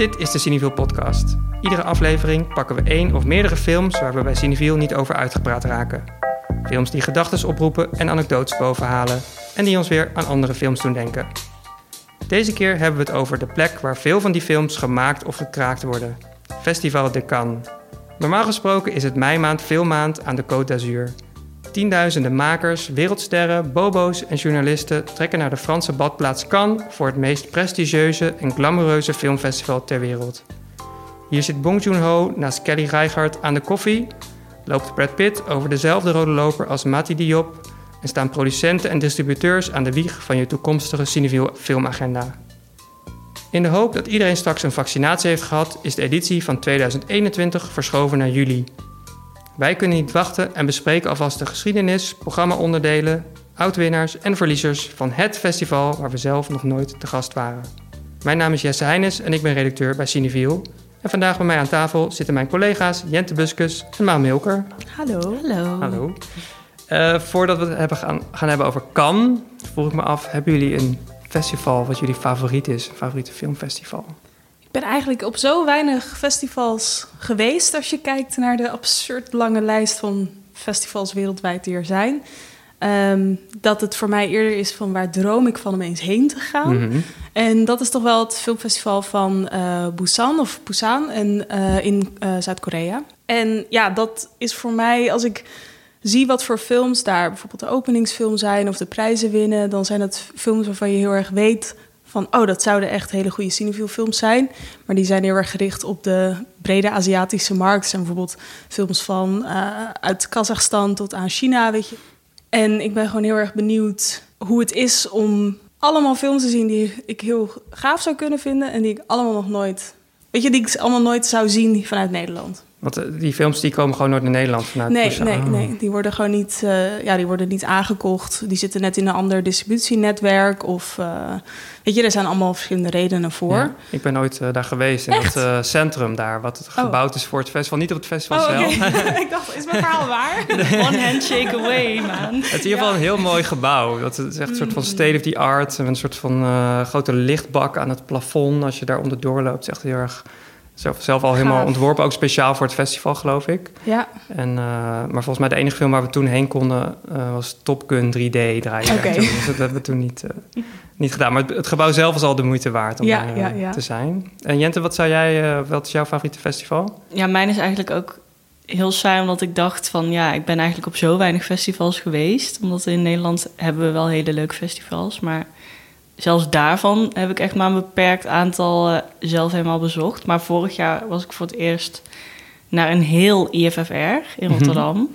Dit is de Cineville podcast. Iedere aflevering pakken we één of meerdere films waar we bij Cineville niet over uitgepraat raken. Films die gedachten oproepen en anekdotes bovenhalen en die ons weer aan andere films doen denken. Deze keer hebben we het over de plek waar veel van die films gemaakt of gekraakt worden. Festival de Cannes. Normaal gesproken is het meimaand filmmaand aan de Côte d'Azur. Tienduizenden makers, wereldsterren, bobo's en journalisten trekken naar de Franse badplaats Cannes voor het meest prestigieuze en glamoureuze filmfestival ter wereld. Hier zit Bong Joon-ho naast Kelly Reichardt aan de koffie, loopt Brad Pitt over dezelfde rode loper als Mati Diop en staan producenten en distributeurs aan de wieg van je toekomstige Cineville filmagenda. In de hoop dat iedereen straks een vaccinatie heeft gehad, is de editie van 2021 verschoven naar juli. Wij kunnen niet wachten en bespreken alvast de geschiedenis, programmaonderdelen, oud-winnaars en verliezers van het festival waar we zelf nog nooit te gast waren. Mijn naam is Jesse Heines en ik ben redacteur bij Cineville. En vandaag bij mij aan tafel zitten mijn collega's Jente Buskus en Maan Milker. Hallo. Hallo. Hallo. Uh, voordat we het hebben gaan, gaan hebben over Cannes, vroeg ik me af, hebben jullie een festival wat jullie favoriet is? Een favoriete filmfestival? Ik ben eigenlijk op zo weinig festivals geweest als je kijkt naar de absurd lange lijst van festivals wereldwijd die er zijn. Um, dat het voor mij eerder is van waar droom ik van om eens heen te gaan. Mm -hmm. En dat is toch wel het filmfestival van uh, Busan of Busan en, uh, in uh, Zuid-Korea. En ja, dat is voor mij, als ik zie wat voor films daar bijvoorbeeld de openingsfilm zijn of de prijzen winnen, dan zijn dat films waarvan je heel erg weet van, oh, dat zouden echt hele goede cinefiel films zijn. Maar die zijn heel erg gericht op de brede Aziatische markt. zijn bijvoorbeeld films van uh, uit Kazachstan tot aan China, weet je. En ik ben gewoon heel erg benieuwd hoe het is om allemaal films te zien die ik heel gaaf zou kunnen vinden. En die ik allemaal nog nooit, weet je, die ik allemaal nooit zou zien vanuit Nederland. Want die films die komen gewoon nooit naar Nederland vanuit Nee, Busan. nee, Oh. nee. Die worden gewoon niet, uh, ja, die worden niet aangekocht. Die zitten net in een ander distributienetwerk. Of uh, weet je, er zijn allemaal verschillende redenen voor. Ja, ik ben ooit uh, daar geweest in Echt? het uh, centrum daar, wat gebouwd oh. is voor het festival. Niet op het festival oh, zelf. Okay. ik dacht, is mijn verhaal waar? One handshake away, man. Het is in ieder geval een heel mooi gebouw. Dat is echt een soort van state of the art. Een soort van uh, grote lichtbak aan het plafond als je daar onderdoor loopt. Het is echt heel erg zelf, zelf al helemaal ontworpen, ook speciaal voor het festival, geloof ik. Ja. En, uh, maar volgens mij de enige film waar we toen heen konden uh, was Top Gun 3D draaien. Okay. Dus dat hebben we toen niet, uh, niet gedaan. Maar het, het, gebouw zelf is al de moeite waard om ja, daar ja, ja. te zijn. En Jente, wat zou jij, wat is jouw favoriete festival? Ja, mijn is eigenlijk ook heel saai, omdat ik dacht van ja, ik ben eigenlijk op zo weinig festivals geweest. Omdat in Nederland hebben we wel hele leuke festivals, maar zelfs daarvan heb ik echt maar een beperkt aantal uh, zelf helemaal bezocht. Maar vorig jaar was ik voor het eerst naar een heel IFFR in Rotterdam. Mm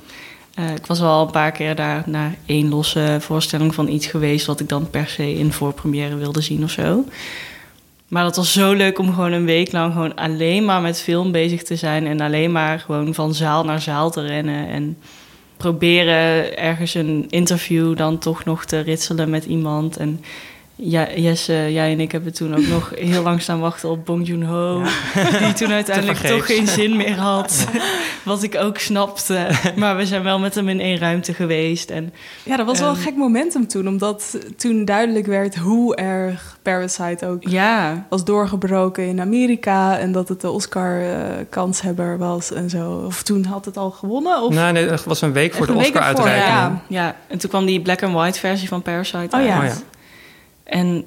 -hmm. uh, ik was al een paar keer daar naar één losse voorstelling van iets geweest... wat ik dan per se in voorpremière wilde zien of zo. Maar dat was zo leuk om gewoon een week lang gewoon alleen maar met film bezig te zijn... en alleen maar gewoon van zaal naar zaal te rennen en proberen ergens een interview dan toch nog te ritselen met iemand... en ja, Jesse, jij en ik hebben toen ook nog heel lang staan wachten op Bong Joon-ho. Ja. Die toen uiteindelijk toch geen zin meer had. Wat ik ook snapte. Maar we zijn wel met hem in één ruimte geweest. En, ja, dat was wel een gek momentum toen. Omdat toen duidelijk werd hoe erg Parasite ook ja. was doorgebroken in Amerika. En dat het de Oscar-kanshebber was en zo. Of toen had het al gewonnen? Of? Nee, nee, het was een week voor de Oscar-uitreiking. Ja. ja, en toen kwam die black and white versie van Parasite oh, ja. Oh, ja. En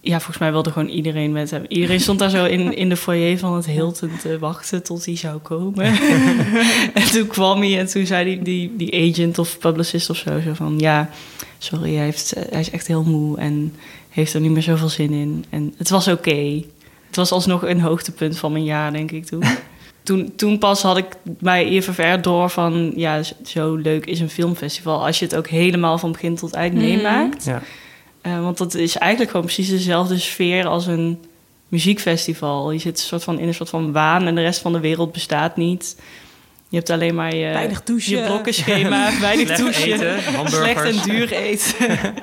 ja, volgens mij wilde gewoon iedereen met hem. Iedereen stond daar zo in, in de foyer van het Hilton te wachten tot hij zou komen. en toen kwam hij en toen zei die, die, die agent of publicist of zo, zo van... Ja, sorry, hij, heeft, hij is echt heel moe en heeft er niet meer zoveel zin in. En het was oké. Okay. Het was alsnog een hoogtepunt van mijn jaar, denk ik, toen. Toen, toen pas had ik bij IFFR door van... Ja, zo leuk is een filmfestival als je het ook helemaal van begin tot eind meemaakt. Ja. Uh, want dat is eigenlijk gewoon precies dezelfde sfeer als een muziekfestival. Je zit soort van in een soort van waan en de rest van de wereld bestaat niet. Je hebt alleen maar je, weinig douchen. je blokkenschema, weinig slecht douchen, eten, slecht en duur eten.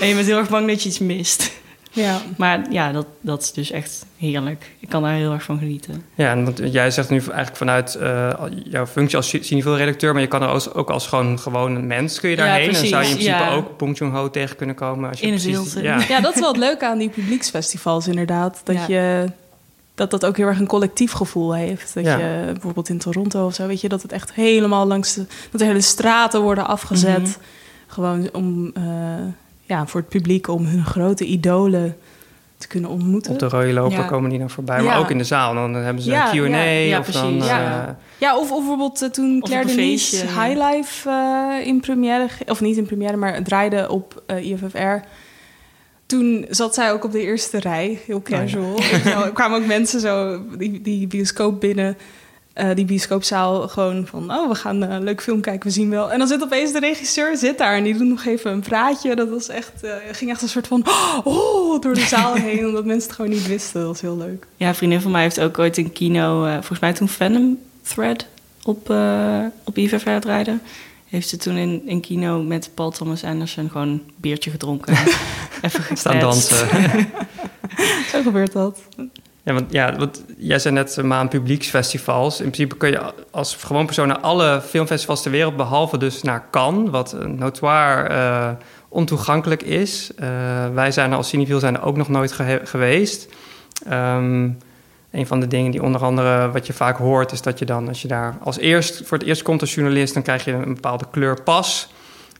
en je bent heel erg bang dat je iets mist. Ja. Maar ja, dat, dat is dus echt heerlijk. Ik kan daar heel erg van genieten. Ja, en want jij zegt nu eigenlijk vanuit uh, jouw functie als cinefiel-redacteur... maar je kan er ook als gewoon gewoon mens kun je daarheen. Ja, en zou je in principe ja. ook Bong Joon-ho tegen kunnen komen. Als je in een precies, ja. ja, dat is wel het leuke aan die publieksfestivals inderdaad. Dat je dat dat ook heel erg een collectief gevoel heeft. Dat Ja. je bijvoorbeeld in Toronto of zo, weet je, dat het echt helemaal langs de, dat de hele straten worden afgezet. Mhm. Gewoon om, eh, ja, voor het publiek om hun grote idolen te kunnen ontmoeten. Op de rode loper Ja. komen die dan voorbij. Ja. Maar ook in de zaal. Dan hebben ze Ja, een Q&A. ja, ja, of dan, precies. eh, Ja. Ja, of, of bijvoorbeeld eh, toen Of Claire op een Denise feestje. High Life eh, in première, of niet in première, maar het draaide op eh, IFFR. Toen zat zij ook op de eerste rij, heel casual. Je wel. Er kwamen ook mensen zo die, die bioscoop binnen, eh, die bioscoopzaal, gewoon van, oh, we gaan eh, een leuk film kijken, we zien wel. En dan zit opeens de regisseur zit daar en die doet nog even een praatje. Dat was echt, eh, ging echt een soort van, oh, door de zaal heen, omdat mensen het gewoon niet wisten. Dat was heel leuk. Ja, een vriendin van mij heeft ook ooit in kino, eh, volgens mij toen Venom Thread op, eh op IVR draaide. Heeft ze toen in, in kino met Paul Thomas Anderson gewoon een biertje gedronken. Even gekletst. staan dansen. Zo gebeurt dat. Ja, want, ja, want jij zei net uh, maan publieksfestivals. In principe kun je als gewoon persoon naar alle filmfestivals ter wereld... behalve dus naar Cannes, wat een notoire eh, ontoegankelijk is. Eh, wij zijn er als Cineviel zijn er ook nog nooit geweest. Ehm, een van de dingen die onder andere wat je vaak hoort... is dat je dan, als je daar als eerst voor het eerst komt als journalist... dan krijg je een bepaalde kleur pas...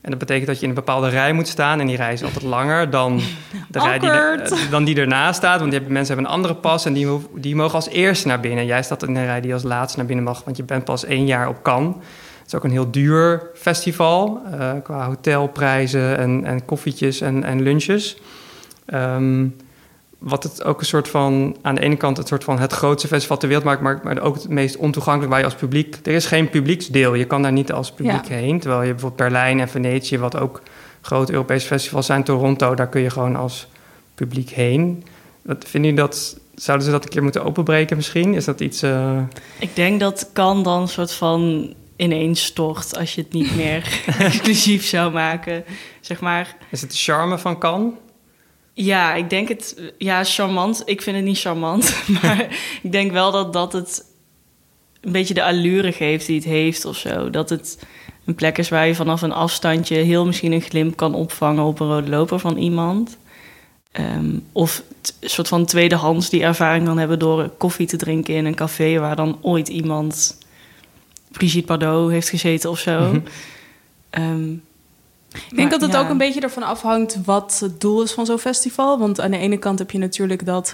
En dat betekent dat je in een bepaalde rij moet staan. En die rij is altijd langer dan de rij die, Awkward. dan die ernaast staat. Want die hebben, mensen hebben een andere pas en die, die mogen als eerste naar binnen. Jij staat in een rij die als laatste naar binnen mag, want je bent pas één jaar op Cannes. Het is ook een heel duur festival eh, qua hotelprijzen en, en koffietjes en, en lunches. Ehm, wat het ook een soort van, aan de ene kant het soort van het grootste festival ter wereld maakt, maar, maar ook het meest ontoegankelijk waar je als publiek. Er is geen publieksdeel. Je kan daar niet als publiek Ja. heen. Terwijl je bijvoorbeeld Berlijn en Venetië, wat ook grote Europese festivals zijn, Toronto, daar kun je gewoon als publiek heen. Wat, vinden jullie dat? Zouden ze dat een keer moeten openbreken misschien? Is dat iets. eh, Ik denk dat kan dan een soort van ineens stort als je het niet meer exclusief zou maken. Zeg maar, is het de charme van Cannes? Ja, ik denk het, ja, charmant. Ik vind het niet charmant, maar ik denk wel dat dat het een beetje de allure geeft die het heeft of zo. Dat het een plek is waar je vanaf een afstandje heel misschien een glimp kan opvangen op een rode loper van iemand. Ehm, of een soort van tweedehands die ervaring kan hebben door koffie te drinken in een café waar dan ooit iemand Brigitte Bardot heeft gezeten of zo. Mhm. Ehm, Ik denk maar dat het ja. ook een beetje ervan afhangt wat het doel is van zo'n festival. Want aan de ene kant heb je natuurlijk dat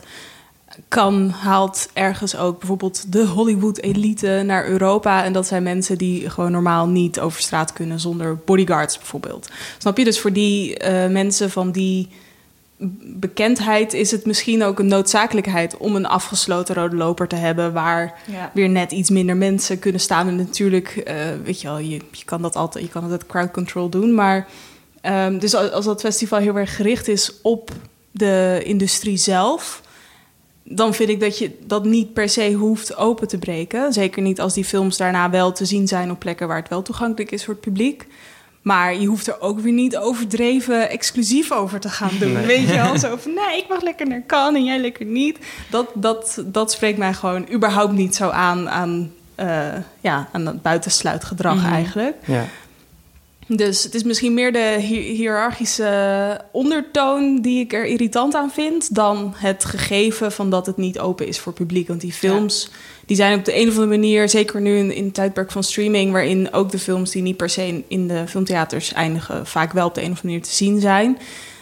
kan haalt ergens ook bijvoorbeeld de Hollywood-elite naar Europa. En dat zijn mensen die gewoon normaal niet over straat kunnen zonder bodyguards bijvoorbeeld. Snap je? Dus voor die eh, mensen van die bekendheid is het misschien ook een noodzakelijkheid om een afgesloten rode loper te hebben waar ja. weer net iets minder mensen kunnen staan. En natuurlijk, eh, weet je wel, je, je kan dat altijd, je kan altijd crowd control doen. Maar ehm, dus als, als dat festival heel erg gericht is op de industrie zelf, dan vind ik dat je dat niet per se hoeft open te breken. Zeker niet als die films daarna wel te zien zijn op plekken waar het wel toegankelijk is voor het publiek. Maar je hoeft er ook weer niet overdreven exclusief over te gaan doen. Nee. Weet je wel? Zo van, nee, ik mag lekker naar Cannes en jij lekker niet. Dat, dat, dat spreekt mij gewoon überhaupt niet zo aan aan, eh, ja, aan dat buitensluitgedrag Mhm. eigenlijk. Ja. Dus het is misschien meer de hi- hiërarchische ondertoon die ik er irritant aan vind... dan het gegeven van dat het niet open is voor publiek. Want die films die zijn op de een of andere manier... zeker nu in, in het tijdperk van streaming... waarin ook de films die niet per se in, de filmtheaters eindigen... vaak wel op de een of andere manier te zien zijn...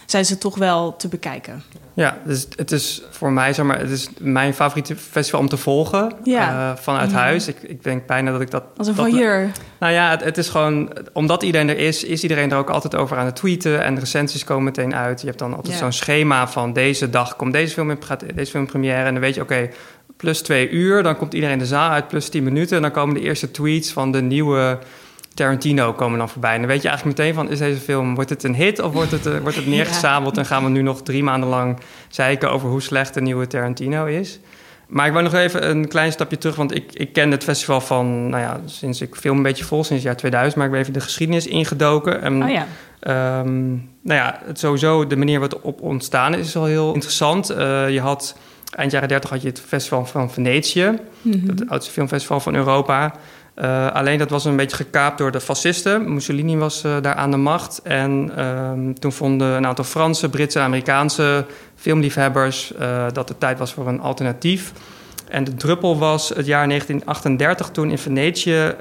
zijn ze toch wel te bekijken. Ja, dus het is voor mij, zeg maar, het is mijn favoriete festival om te volgen Ja. eh, vanuit Mhm. huis. Ik, ik denk bijna dat ik dat... Als een voyeur. Nou ja, het, het is gewoon, omdat iedereen er is, is iedereen er ook altijd over aan het tweeten. En de recensies komen meteen uit. Je hebt dan altijd Ja. zo'n schema van deze dag komt deze film in, gaat deze film in première. En dan weet je, oké, plus twee uur, dan komt iedereen de zaal uit, plus tien minuten. En dan komen de eerste tweets van de nieuwe Tarantino komen dan voorbij. En dan weet je eigenlijk meteen van, is deze film, wordt het een hit of wordt het, eh, wordt het neergezabeld? En gaan we nu nog drie maanden lang zeiken over hoe slecht de nieuwe Tarantino is? Maar ik wou nog even een klein stapje terug, want ik, ik ken het festival van, nou ja, sinds ik film een beetje vol, sinds het jaar 2000, maar ik ben even de geschiedenis ingedoken. En, Oh ja. Ehm, nou ja, het sowieso, de manier waarop het op ontstaan is, is al heel interessant. Eh, je had, eind jaren 30 had je het festival van Venetië, Mhm. het oudste filmfestival van Europa. Eh, alleen dat was een beetje gekaapt door de fascisten. Mussolini was eh, daar aan de macht. En ehm, toen vonden een aantal Franse, Britse en Amerikaanse filmliefhebbers eh, dat het tijd was voor een alternatief. En de druppel was het jaar 1938, toen in Venetië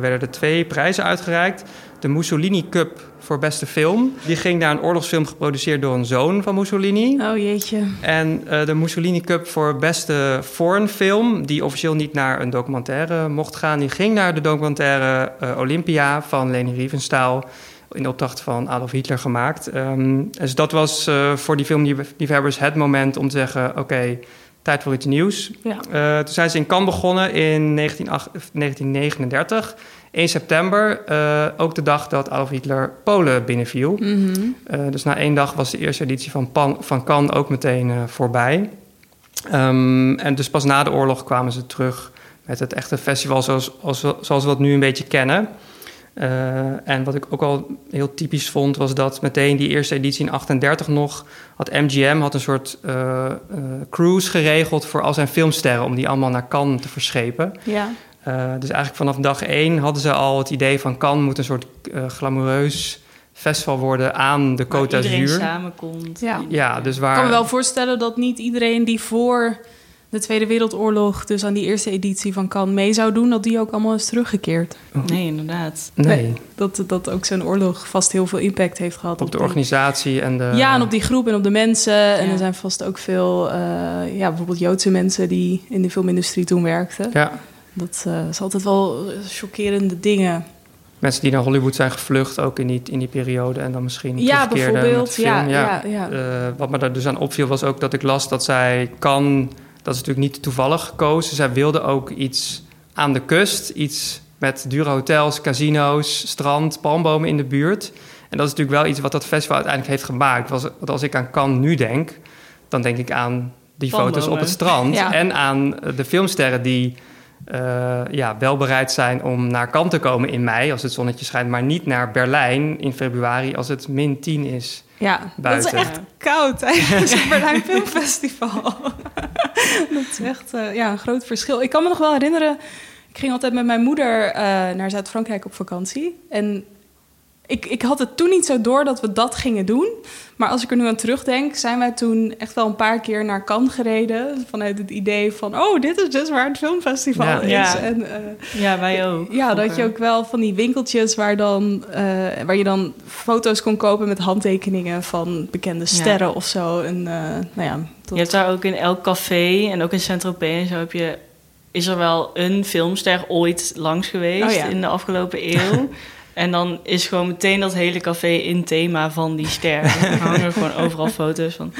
werden er twee prijzen uitgereikt. De Mussolini Cup voor beste film. Die ging naar een oorlogsfilm geproduceerd door een zoon van Mussolini. Oh jeetje. En eh, de Mussolini Cup voor beste foreign film, die officieel niet naar een documentaire mocht gaan, die ging naar de documentaire eh, Olympia van Leni Riefenstahl in opdracht van Adolf Hitler gemaakt. Ehm, dus dat was eh, voor die filmliefhebbers het moment om te zeggen: oké, tijd voor iets nieuws. Ja. Toen zijn ze in Cannes begonnen in 1938 1939. 1 september, eh, ook de dag dat Adolf Hitler Polen binnenviel. Mhm. Eh, dus na één dag was de eerste editie van, Pan, van Cannes ook meteen eh, voorbij. Ehm, en dus pas na de oorlog kwamen ze terug met het echte festival zoals, als, zoals we dat nu een beetje kennen. En wat ik ook al heel typisch vond, was dat meteen die eerste editie in 38 nog had MGM had een soort cruise geregeld voor al zijn filmsterren om die allemaal naar Cannes te verschepen. Ja. Uh, dus eigenlijk vanaf dag één hadden ze al het idee van Cannes moet een soort uh, glamoureus festival worden aan de Côte d'Azur. iedereen samenkomt. Ja. Ja, dus waar... Ik kan me wel voorstellen dat niet iedereen die voor de Tweede Wereldoorlog... dus aan die eerste editie van Cannes mee zou doen... dat die ook allemaal is teruggekeerd. Nee, inderdaad. Nee. nee. Dat, dat ook zo'n oorlog vast heel veel impact heeft gehad. Op, op de die... organisatie en de... Ja, en op die groep en op de mensen. Ja. En er zijn vast ook veel, uh, ja, bijvoorbeeld Joodse mensen... die in de filmindustrie toen werkten. Ja. Dat uh, is altijd wel chockerende dingen. Mensen die naar Hollywood zijn gevlucht, ook in die, in die periode. En dan misschien Ja, bijvoorbeeld. Film. Ja, ja. ja, Uh, wat me daar dus aan opviel, was ook dat ik las dat zij kan... Dat is natuurlijk niet toevallig gekozen. Zij wilde ook iets aan de kust. Iets met dure hotels, casino's, strand, palmbomen in de buurt. En dat is natuurlijk wel iets wat dat festival uiteindelijk heeft gemaakt. Want als ik aan Cannes nu denk, dan denk ik aan die Palmbomen. foto's op het strand. Ja. En aan de filmsterren die uh, ja, wel bereid zijn om naar Cannes te komen in mei als het zonnetje schijnt, maar niet naar Berlijn in februari als het min 10 is. Ja, buiten. dat is echt koud tijdens het Berlijn Filmfestival. dat is echt uh, ja, een groot verschil. Ik kan me nog wel herinneren, ik ging altijd met mijn moeder uh, naar Zuid-Frankrijk op vakantie. En ik, ik had het toen niet zo door dat we dat gingen doen. Maar als ik er nu aan terugdenk, zijn wij toen echt wel een paar keer naar Cannes gereden. Vanuit het idee van, oh, dit is dus waar het filmfestival Ja. is. Ja. En, uh, Ja, wij ook. ja, dat je ook wel van die winkeltjes waar, dan, uh, waar je dan foto's kon kopen met handtekeningen van bekende sterren Ja. of zo. En uh, nou ja. Je hebt daar ook in elk café en ook in Saint-Tropez en zo heb je... Is er wel een filmster ooit langs geweest Oh ja. in de afgelopen eeuw? En dan is gewoon meteen dat hele café in thema van die ster. Er hangen gewoon overal foto's van.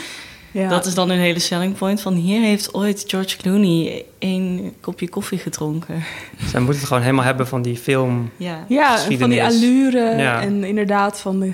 ja. Dat is dan een hele selling point van... hier heeft ooit George Clooney een kopje koffie gedronken. Zij moeten het gewoon helemaal hebben van die film. Ja, Ja, en van die allure Ja. en inderdaad van de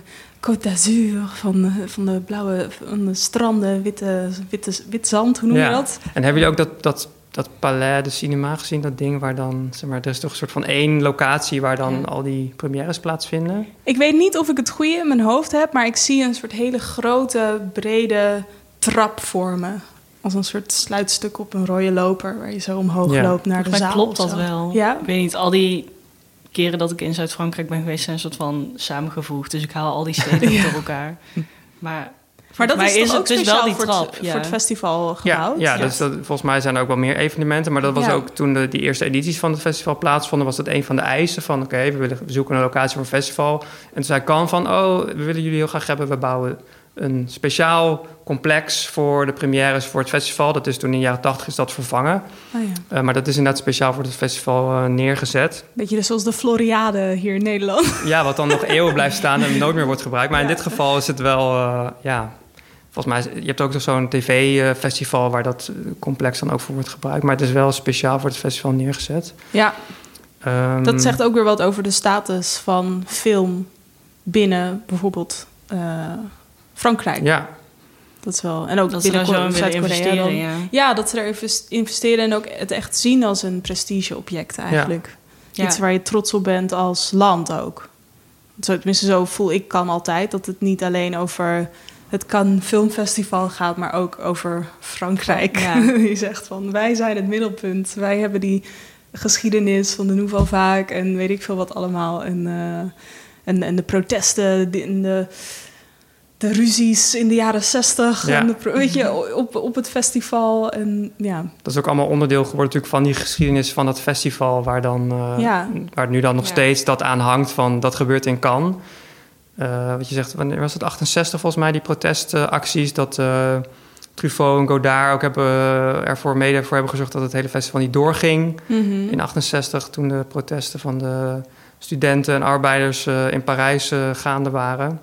Côte d'Azur, van, de- van de blauwe van de stranden, witte, witte, wit zand, hoe noem je Ja. dat? En hebben jullie ook dat, dat, dat Palais de Cinema gezien? Dat ding waar dan, zeg maar, er is toch een soort van één locatie waar dan Ja. al die premières plaatsvinden? Ik weet niet of ik het goede in mijn hoofd heb, maar ik zie een soort hele grote, brede trap vormen. Als een soort sluitstuk op een rode loper, waar je zo omhoog Ja. loopt naar de zaal. klopt dat wel. Ja? Ik weet niet, al die keren dat ik in Zuid-Frankrijk ben geweest... zijn een soort van samengevoegd. Dus ik haal al die steden Ja. door elkaar. Maar, Maar dat is, ook het dus speciaal wel die voor, trap. het, ja. voor het festival Ja, gebouwd? ja, dus dat, volgens mij zijn er ook wel meer evenementen. Maar dat was Ja. ook toen de, die eerste edities van het festival plaatsvonden... was dat een van de eisen van... oké, we, willen- we zoeken een locatie voor een festival. En toen zei kan van... oh, we willen jullie heel graag hebben. We bouwen een speciaal complex voor de premières voor het festival. Dat is toen in de jaren tachtig is dat vervangen. Oh, ja. Eh, maar dat is inderdaad speciaal voor het festival eh, neergezet. Beetje dus zoals de Floriade hier in Nederland. Ja, wat dan nog eeuwen blijft staan en nooit meer wordt gebruikt. Maar in Ja. dit geval is het wel, eh, ja... Volgens mij, is- je hebt ook nog zo'n tv-festival waar dat complex dan ook voor wordt gebruikt. Maar het is wel speciaal voor het festival neergezet. Ja, Ehm, dat zegt ook weer wat over de status van film binnen bijvoorbeeld eh, Frankrijk. Ja. Dat is wel. En ook Dat willen Zuid-Korea ja. Ja, dat ze er invest- investeren en ook het echt zien als een prestigeobject eigenlijk. Ja. Iets waar je trots op bent als land ook. Zo, tenminste, zo voel ik kan altijd. Dat het niet alleen over het Cannes Filmfestival gaat, maar ook over Frankrijk. Ja. Die zegt van, wij zijn het middelpunt. Wij hebben die geschiedenis van de Nouvelle Vague en weet ik veel wat allemaal. En, eh, en, en de protesten de- en de, de ruzies in de jaren zestig. Ja. Weet je, op, op het festival. En ja, Dat is ook allemaal onderdeel geworden natuurlijk van die geschiedenis van dat festival... waar, dan, eh, Ja. waar nu dan nog steeds dat aan hangt van dat gebeurt in Cannes. Eh, wat je zegt, wanneer was het 68 volgens mij, die protestacties... dat eh, Truffaut en Godard ook hebben, eh, ervoor mede voor hebben gezorgd... dat het hele festival niet doorging Mhm. in 68... toen de protesten van de studenten en arbeiders in Parijs gaande waren...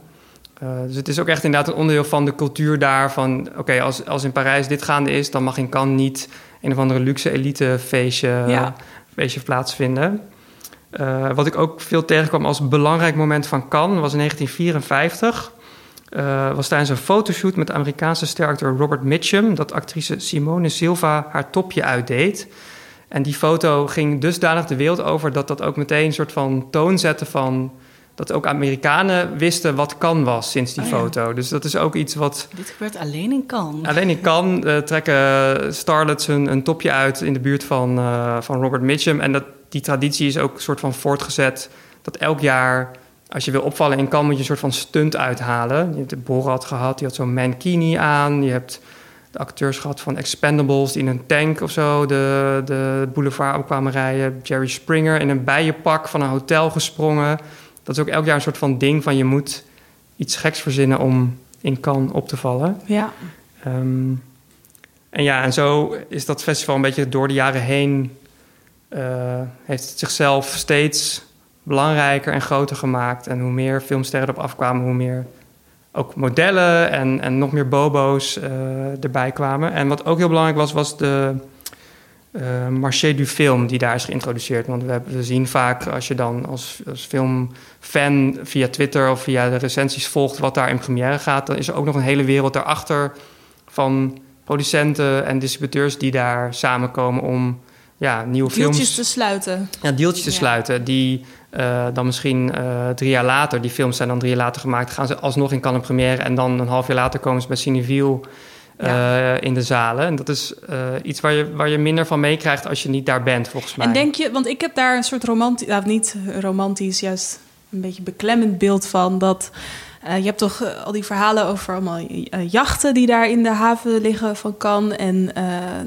Dus het is ook echt inderdaad een onderdeel van de cultuur daar. Van oké, als, als in Parijs dit gaande is, dan mag in Cannes niet een of andere luxe elite feestje, Ja. feestje plaatsvinden. Eh, wat ik ook veel tegenkwam als belangrijk moment van Cannes was in 1954. Eh, was tijdens een fotoshoot met de Amerikaanse steracteur Robert Mitchum dat actrice Simone Silva haar topje uitdeed. En die foto ging dusdanig de wereld over dat dat ook meteen een soort van toon zette van dat ook Amerikanen wisten wat kan was sinds die Oh ja. foto. Dus dat is ook iets wat Dit gebeurt alleen in Cannes. alleen in kan eh, trekken starlets hun een topje uit in de buurt van, van Robert Mitchum. En dat, die traditie is ook een soort van voortgezet. Dat elk jaar, als je wil opvallen in Cannes, moet je een soort van stunt uithalen. Je hebt de Borat gehad, die had zo'n mankini aan. Je hebt de acteurs gehad van Expendables die in een tank of zo de, de boulevard op kwamen rijden. Jerry Springer in een bijenpak van een hotel gesprongen. Dat is ook elk jaar een soort van ding van je moet iets geks verzinnen om in Cannes op te vallen. ja. Ehm, en ja, en zo is dat festival een beetje door de jaren heen... eh, heeft zichzelf steeds belangrijker en groter gemaakt. En hoe meer filmsterren erop afkwamen, hoe meer ook modellen en, en nog meer bobo's eh, erbij kwamen. En wat ook heel belangrijk was, was de eh marché du film die daar is geïntroduceerd. Want we, hebben, we zien vaak, als je dan als, als filmfan via Twitter of via de recensies volgt wat daar in première gaat, dan is er ook nog een hele wereld daarachter van producenten en distributeurs die daar samenkomen om ja, nieuwe Deeltjes films te sluiten. ja, deeltjes te Ja. sluiten. Die eh, dan misschien eh, drie jaar later, die films zijn dan drie jaar later gemaakt, gaan ze alsnog in Cannes première. En dan een half jaar later komen ze bij Cineville eh, in de zalen. En dat is iets waar je, waar je minder van meekrijgt als je niet daar bent, volgens mij. En denk je, want ik heb daar een soort romantisch, nou niet romantisch, juist een beetje beklemmend beeld van dat. je hebt toch al die verhalen over allemaal jachten die daar in de haven liggen van Cannes. En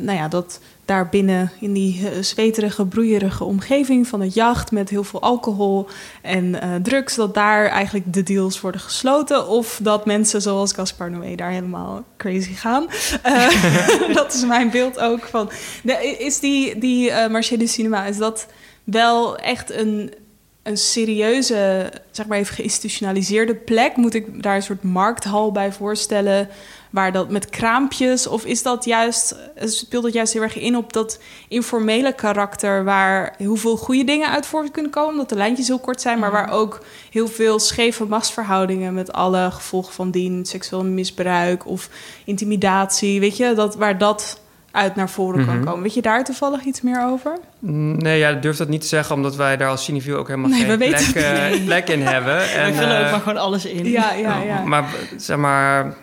nou ja, dat daar binnen in die eh, zweterige, broeierige omgeving van het jacht met heel veel alcohol en eh, drugs, dat daar eigenlijk de deals worden gesloten. Of dat mensen zoals Gaspar Noé daar helemaal crazy gaan. Eh, dat is mijn beeld ook van. De, is die, die eh Marché Cinema, is dat wel echt een, een serieuze, zeg maar even geïnstitutionaliseerde plek? Moet ik daar een soort markthal bij voorstellen? Waar dat met kraampjes? Of is dat juist, speelt dat juist heel erg in op dat informele karakter, waar heel veel goede dingen uit voort kunnen komen, omdat de lijntjes heel kort zijn, maar waar ook heel veel scheve machtsverhoudingen met alle gevolgen van dien, seksueel misbruik of intimidatie, weet je, dat, waar dat uit naar voren kan Mhm. komen. Weet je daar toevallig iets meer over? Mm, Nee, ja, ik durf dat niet te zeggen, omdat wij daar als Cineville ook helemaal Nee, geen we weten plek, eh, niet. plek in hebben. En, vullen ook eh, maar gewoon alles in. Ja, ja, ja. Maar zeg maar...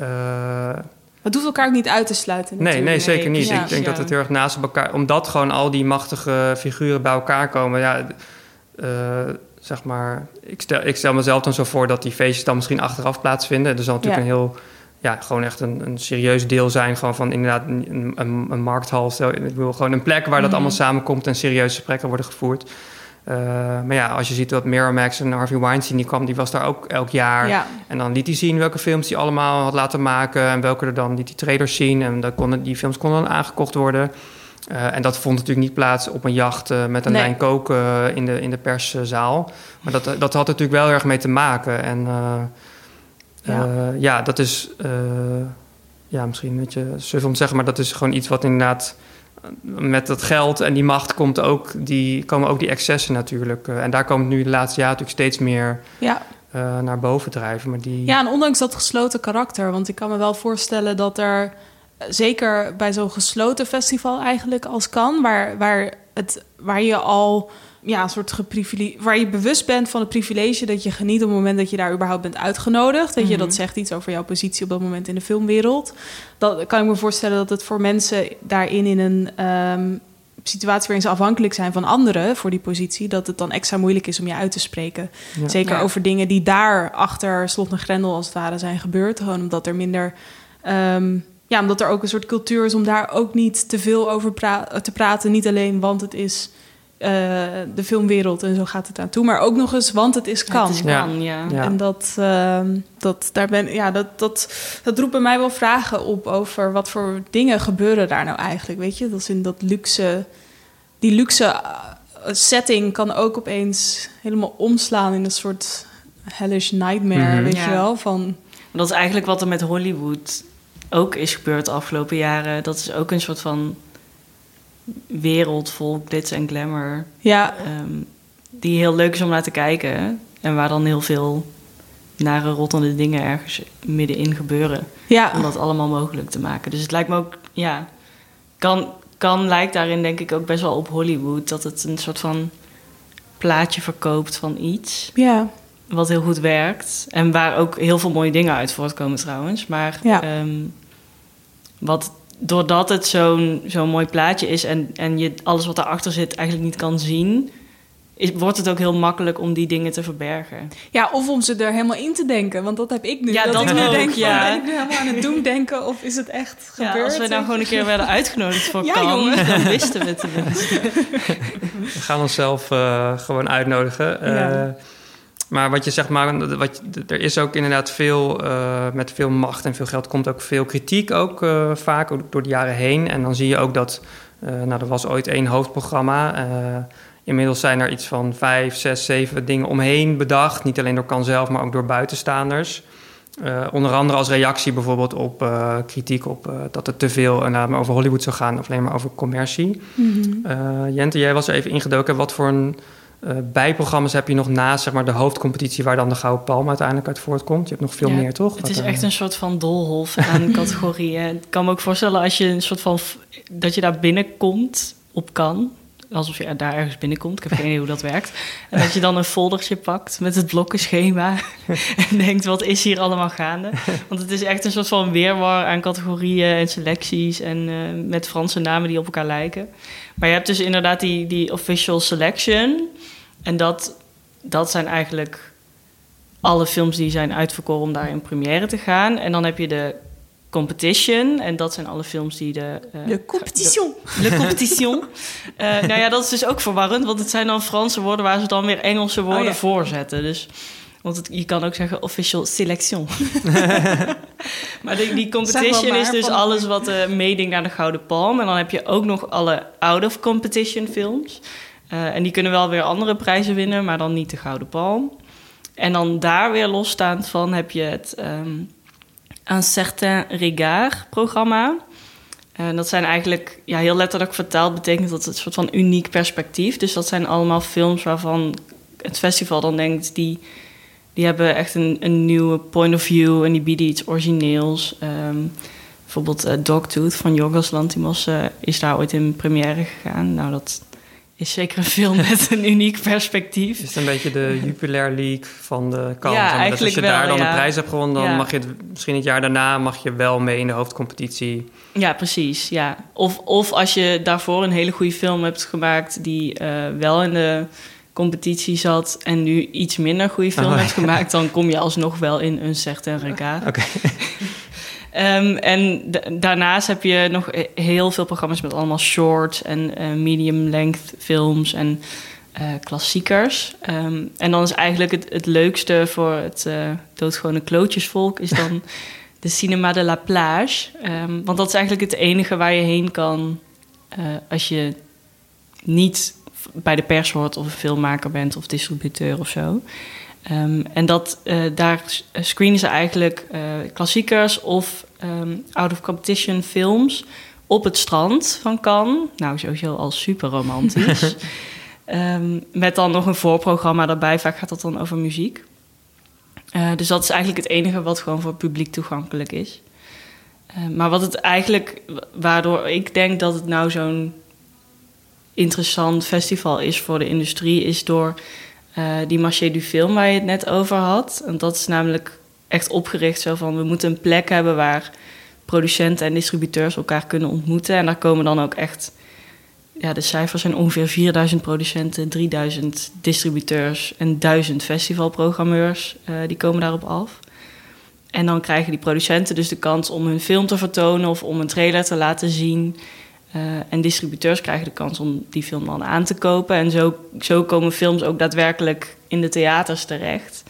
eh, Het hoeft elkaar ook niet uit te sluiten. Nee, nee, zeker niet. Ja. Ik denk Ja. dat het heel erg naast elkaar... Omdat gewoon al die machtige figuren bij elkaar komen... Ja, eh, zeg maar... Ik stel, ik stel mezelf dan zo voor dat die feestjes dan misschien achteraf plaatsvinden. Er zal natuurlijk Ja. een heel... Ja, gewoon echt een, een serieus deel zijn. Gewoon van inderdaad een, een, een markthal. Stel, Ik wil gewoon een plek waar dat Mhm. allemaal samenkomt... en serieuze gesprekken worden gevoerd. Eh, maar ja, als je ziet dat Miramax en Harvey Weinstein... die kwam, die was daar ook elk jaar... Ja. En dan liet hij zien welke films hij allemaal had laten maken. En welke er dan liet die traders zien. En dat konden, die films konden dan aangekocht worden. Eh, en dat vond natuurlijk niet plaats op een jacht eh, met een Nee. lijn koken in de, in de perszaal. Maar dat, dat had natuurlijk wel erg mee te maken. En Ja. ja. dat is ja, misschien een beetje suf om te zeggen, maar dat is gewoon iets wat inderdaad met dat geld en die macht komt ook die, komen ook die excessen natuurlijk. Eh, en daar komen nu de laatste jaren natuurlijk steeds meer Ja. eh, naar boven drijven. Maar die... Ja, en ondanks dat gesloten karakter. Want ik kan me wel voorstellen dat er, eh, zeker bij zo'n gesloten festival eigenlijk als kan, waar, waar, het, waar je al ja, een soort geprivilegeerd, waar je bewust bent van het privilege dat je geniet op het moment dat je daar überhaupt bent uitgenodigd. Dat je Mhm. dat zegt iets over jouw positie op dat moment in de filmwereld. Dat kan ik me voorstellen dat het voor mensen daarin in een ehm, situatie waarin ze afhankelijk zijn van anderen voor die positie, dat het dan extra moeilijk is om je uit te spreken. Ja. Zeker Ja. over dingen die daar achter slot en grendel als het ware zijn gebeurd. Gewoon omdat er minder. ehm, ja, omdat er ook een soort cultuur is om daar ook niet te veel over pra- te praten. Niet alleen want het is eh, de filmwereld en zo gaat het aan toe. Maar ook nog eens want het is kan. Het is Ja. kan, ja. Ja. En dat, ehm, dat, daar ben, ja, dat, dat, dat roept bij mij wel vragen op over wat voor dingen gebeuren daar nou eigenlijk. Weet je, dat is in dat luxe, die luxe eh, setting kan ook opeens helemaal omslaan in een soort hellish nightmare, Mhm. weet Ja. je wel? Van, Dat is eigenlijk wat er met Hollywood ook is gebeurd de afgelopen jaren. Dat is ook een soort van wereld vol glitz en glamour. ja, ehm, die heel leuk is om naar te kijken. En waar dan heel veel nare, rottende dingen ergens middenin gebeuren. ja, Om dat allemaal mogelijk te maken. Dus het lijkt me ook, ja... Kan, kan lijkt daarin denk ik ook best wel op Hollywood. Dat het een soort van plaatje verkoopt van iets. ja, Wat heel goed werkt. En waar ook heel veel mooie dingen uit voortkomen trouwens. Maar Ja. ehm, wat, doordat het zo'n zo'n mooi plaatje is... En, en je alles wat daarachter zit eigenlijk niet kan zien... Is, wordt het ook heel makkelijk om die dingen te verbergen. ja, of om ze er helemaal in te denken. Want dat heb ik nu. Ja, dat, dat ik nu ook, denk van, ja. ben ik nu helemaal aan het doen denken of is het echt Ja, gebeurd? als we nou gewoon een keer werden uitgenodigd voor Ja, jongen. dan wisten we het tenminste. We gaan onszelf eh, gewoon uitnodigen. Eh, Ja. Maar wat je zegt, maar wat, er is ook inderdaad veel, eh, met veel macht en veel geld komt ook veel kritiek ook eh, vaak door de jaren heen. En dan zie je ook dat, eh, nou er was ooit één hoofdprogramma. inmiddels zijn er iets van vijf, zes, zeven dingen omheen bedacht. Niet alleen door Kan zelf, maar ook door buitenstaanders. Onder andere als reactie bijvoorbeeld op kritiek op dat het te veel maar over Hollywood zou gaan of alleen maar over commercie. Eh, Jente, jij was er even ingedoken. Wat voor een, bijprogramma's heb je nog naast zeg maar, de hoofdcompetitie... waar dan de Gouden Palm uiteindelijk uit voortkomt? Je hebt nog veel Ja, meer, toch? Het is eh, echt een soort van doolhof aan categorieën. Ik kan me ook voorstellen als je een soort van... dat je daar binnenkomt op kan. Alsof je daar ergens binnenkomt. Ik heb geen idee hoe dat werkt. En dat je dan een foldertje pakt met het blokkenschema. en denkt, wat is hier allemaal gaande? Want het is echt een soort van weerwar aan categorieën en selecties. En eh, met Franse namen die op elkaar lijken. Maar je hebt dus inderdaad die, die official selection. En dat, dat zijn eigenlijk alle films die zijn uitverkoren om daar in première te gaan. En dan heb je de competition. En dat zijn alle films die de... eh, De competition. Le competition. Eh, nou ja, dat is dus ook verwarrend, want het zijn dan Franse woorden waar ze dan weer Engelse woorden Oh ja. voor zetten. Dus, want het, je kan ook zeggen official selection. maar die, competition maar, is dus alles wat eh meedingt naar de Gouden Palm. En dan heb je ook nog alle out-of-competition films. Eh, en die kunnen wel weer andere prijzen winnen, maar dan niet de Gouden Palm. En dan daar weer losstaand van heb je het ehm Un Certain Regard programma. En dat zijn eigenlijk, ja, heel letterlijk vertaald, betekent dat het een soort van uniek perspectief. Dus dat zijn allemaal films waarvan het festival dan denkt, die, die hebben echt een, een nieuwe point of view en die bieden iets origineels. Ehm, bijvoorbeeld eh, Dogtooth van Yorgos Lanthimos eh, is daar ooit in première gegaan. Nou, dat is zeker een film met een uniek perspectief. Is het een beetje de Jupiler League van de kant? Ja, Dus als je daar dan ja. een prijs hebt gewonnen... dan Ja. mag je het, misschien het jaar daarna mag je wel mee in de hoofdcompetitie. Ja, precies. Ja. Of, of als je daarvoor een hele goede film hebt gemaakt die eh, wel in de competitie zat en nu iets minder goede film Oh, hebt gemaakt, dan kom je alsnog wel in een certain regard. Oké. Ehm, en da- daarnaast heb je nog he- heel veel programma's met allemaal short en eh, medium length films en eh, klassiekers. Ehm, en dan is eigenlijk het, het leukste voor het eh doodgewone klootjesvolk is dan de Cinema de la Plage. Ehm, want dat is eigenlijk het enige waar je heen kan als je niet bij de pers hoort of een filmmaker bent of distributeur of zo. En dat, daar screenen ze eigenlijk klassiekers of ehm, out-of-competition films op het strand van Cannes. Nou, sowieso al super romantisch. Ehm, met dan nog een voorprogramma daarbij. Vaak gaat dat dan over muziek. Eh, dus dat is eigenlijk het enige wat gewoon voor het publiek toegankelijk is. Eh, maar wat het eigenlijk, waardoor ik denk dat het nou zo'n interessant festival is voor de industrie, is door eh, die Marché du Film waar je het net over had. En dat is namelijk echt opgericht zo van we moeten een plek hebben waar producenten en distributeurs elkaar kunnen ontmoeten. En daar komen dan ook echt, ja, de cijfers zijn ongeveer 4000 producenten, 3000 distributeurs en 1000 festivalprogrammeurs. Uh, die komen daarop af. En dan krijgen die producenten dus de kans om hun film te vertonen of om een trailer te laten zien. Uh, en distributeurs krijgen de kans om die film dan aan te kopen. En zo, zo komen films ook daadwerkelijk in de theaters terecht.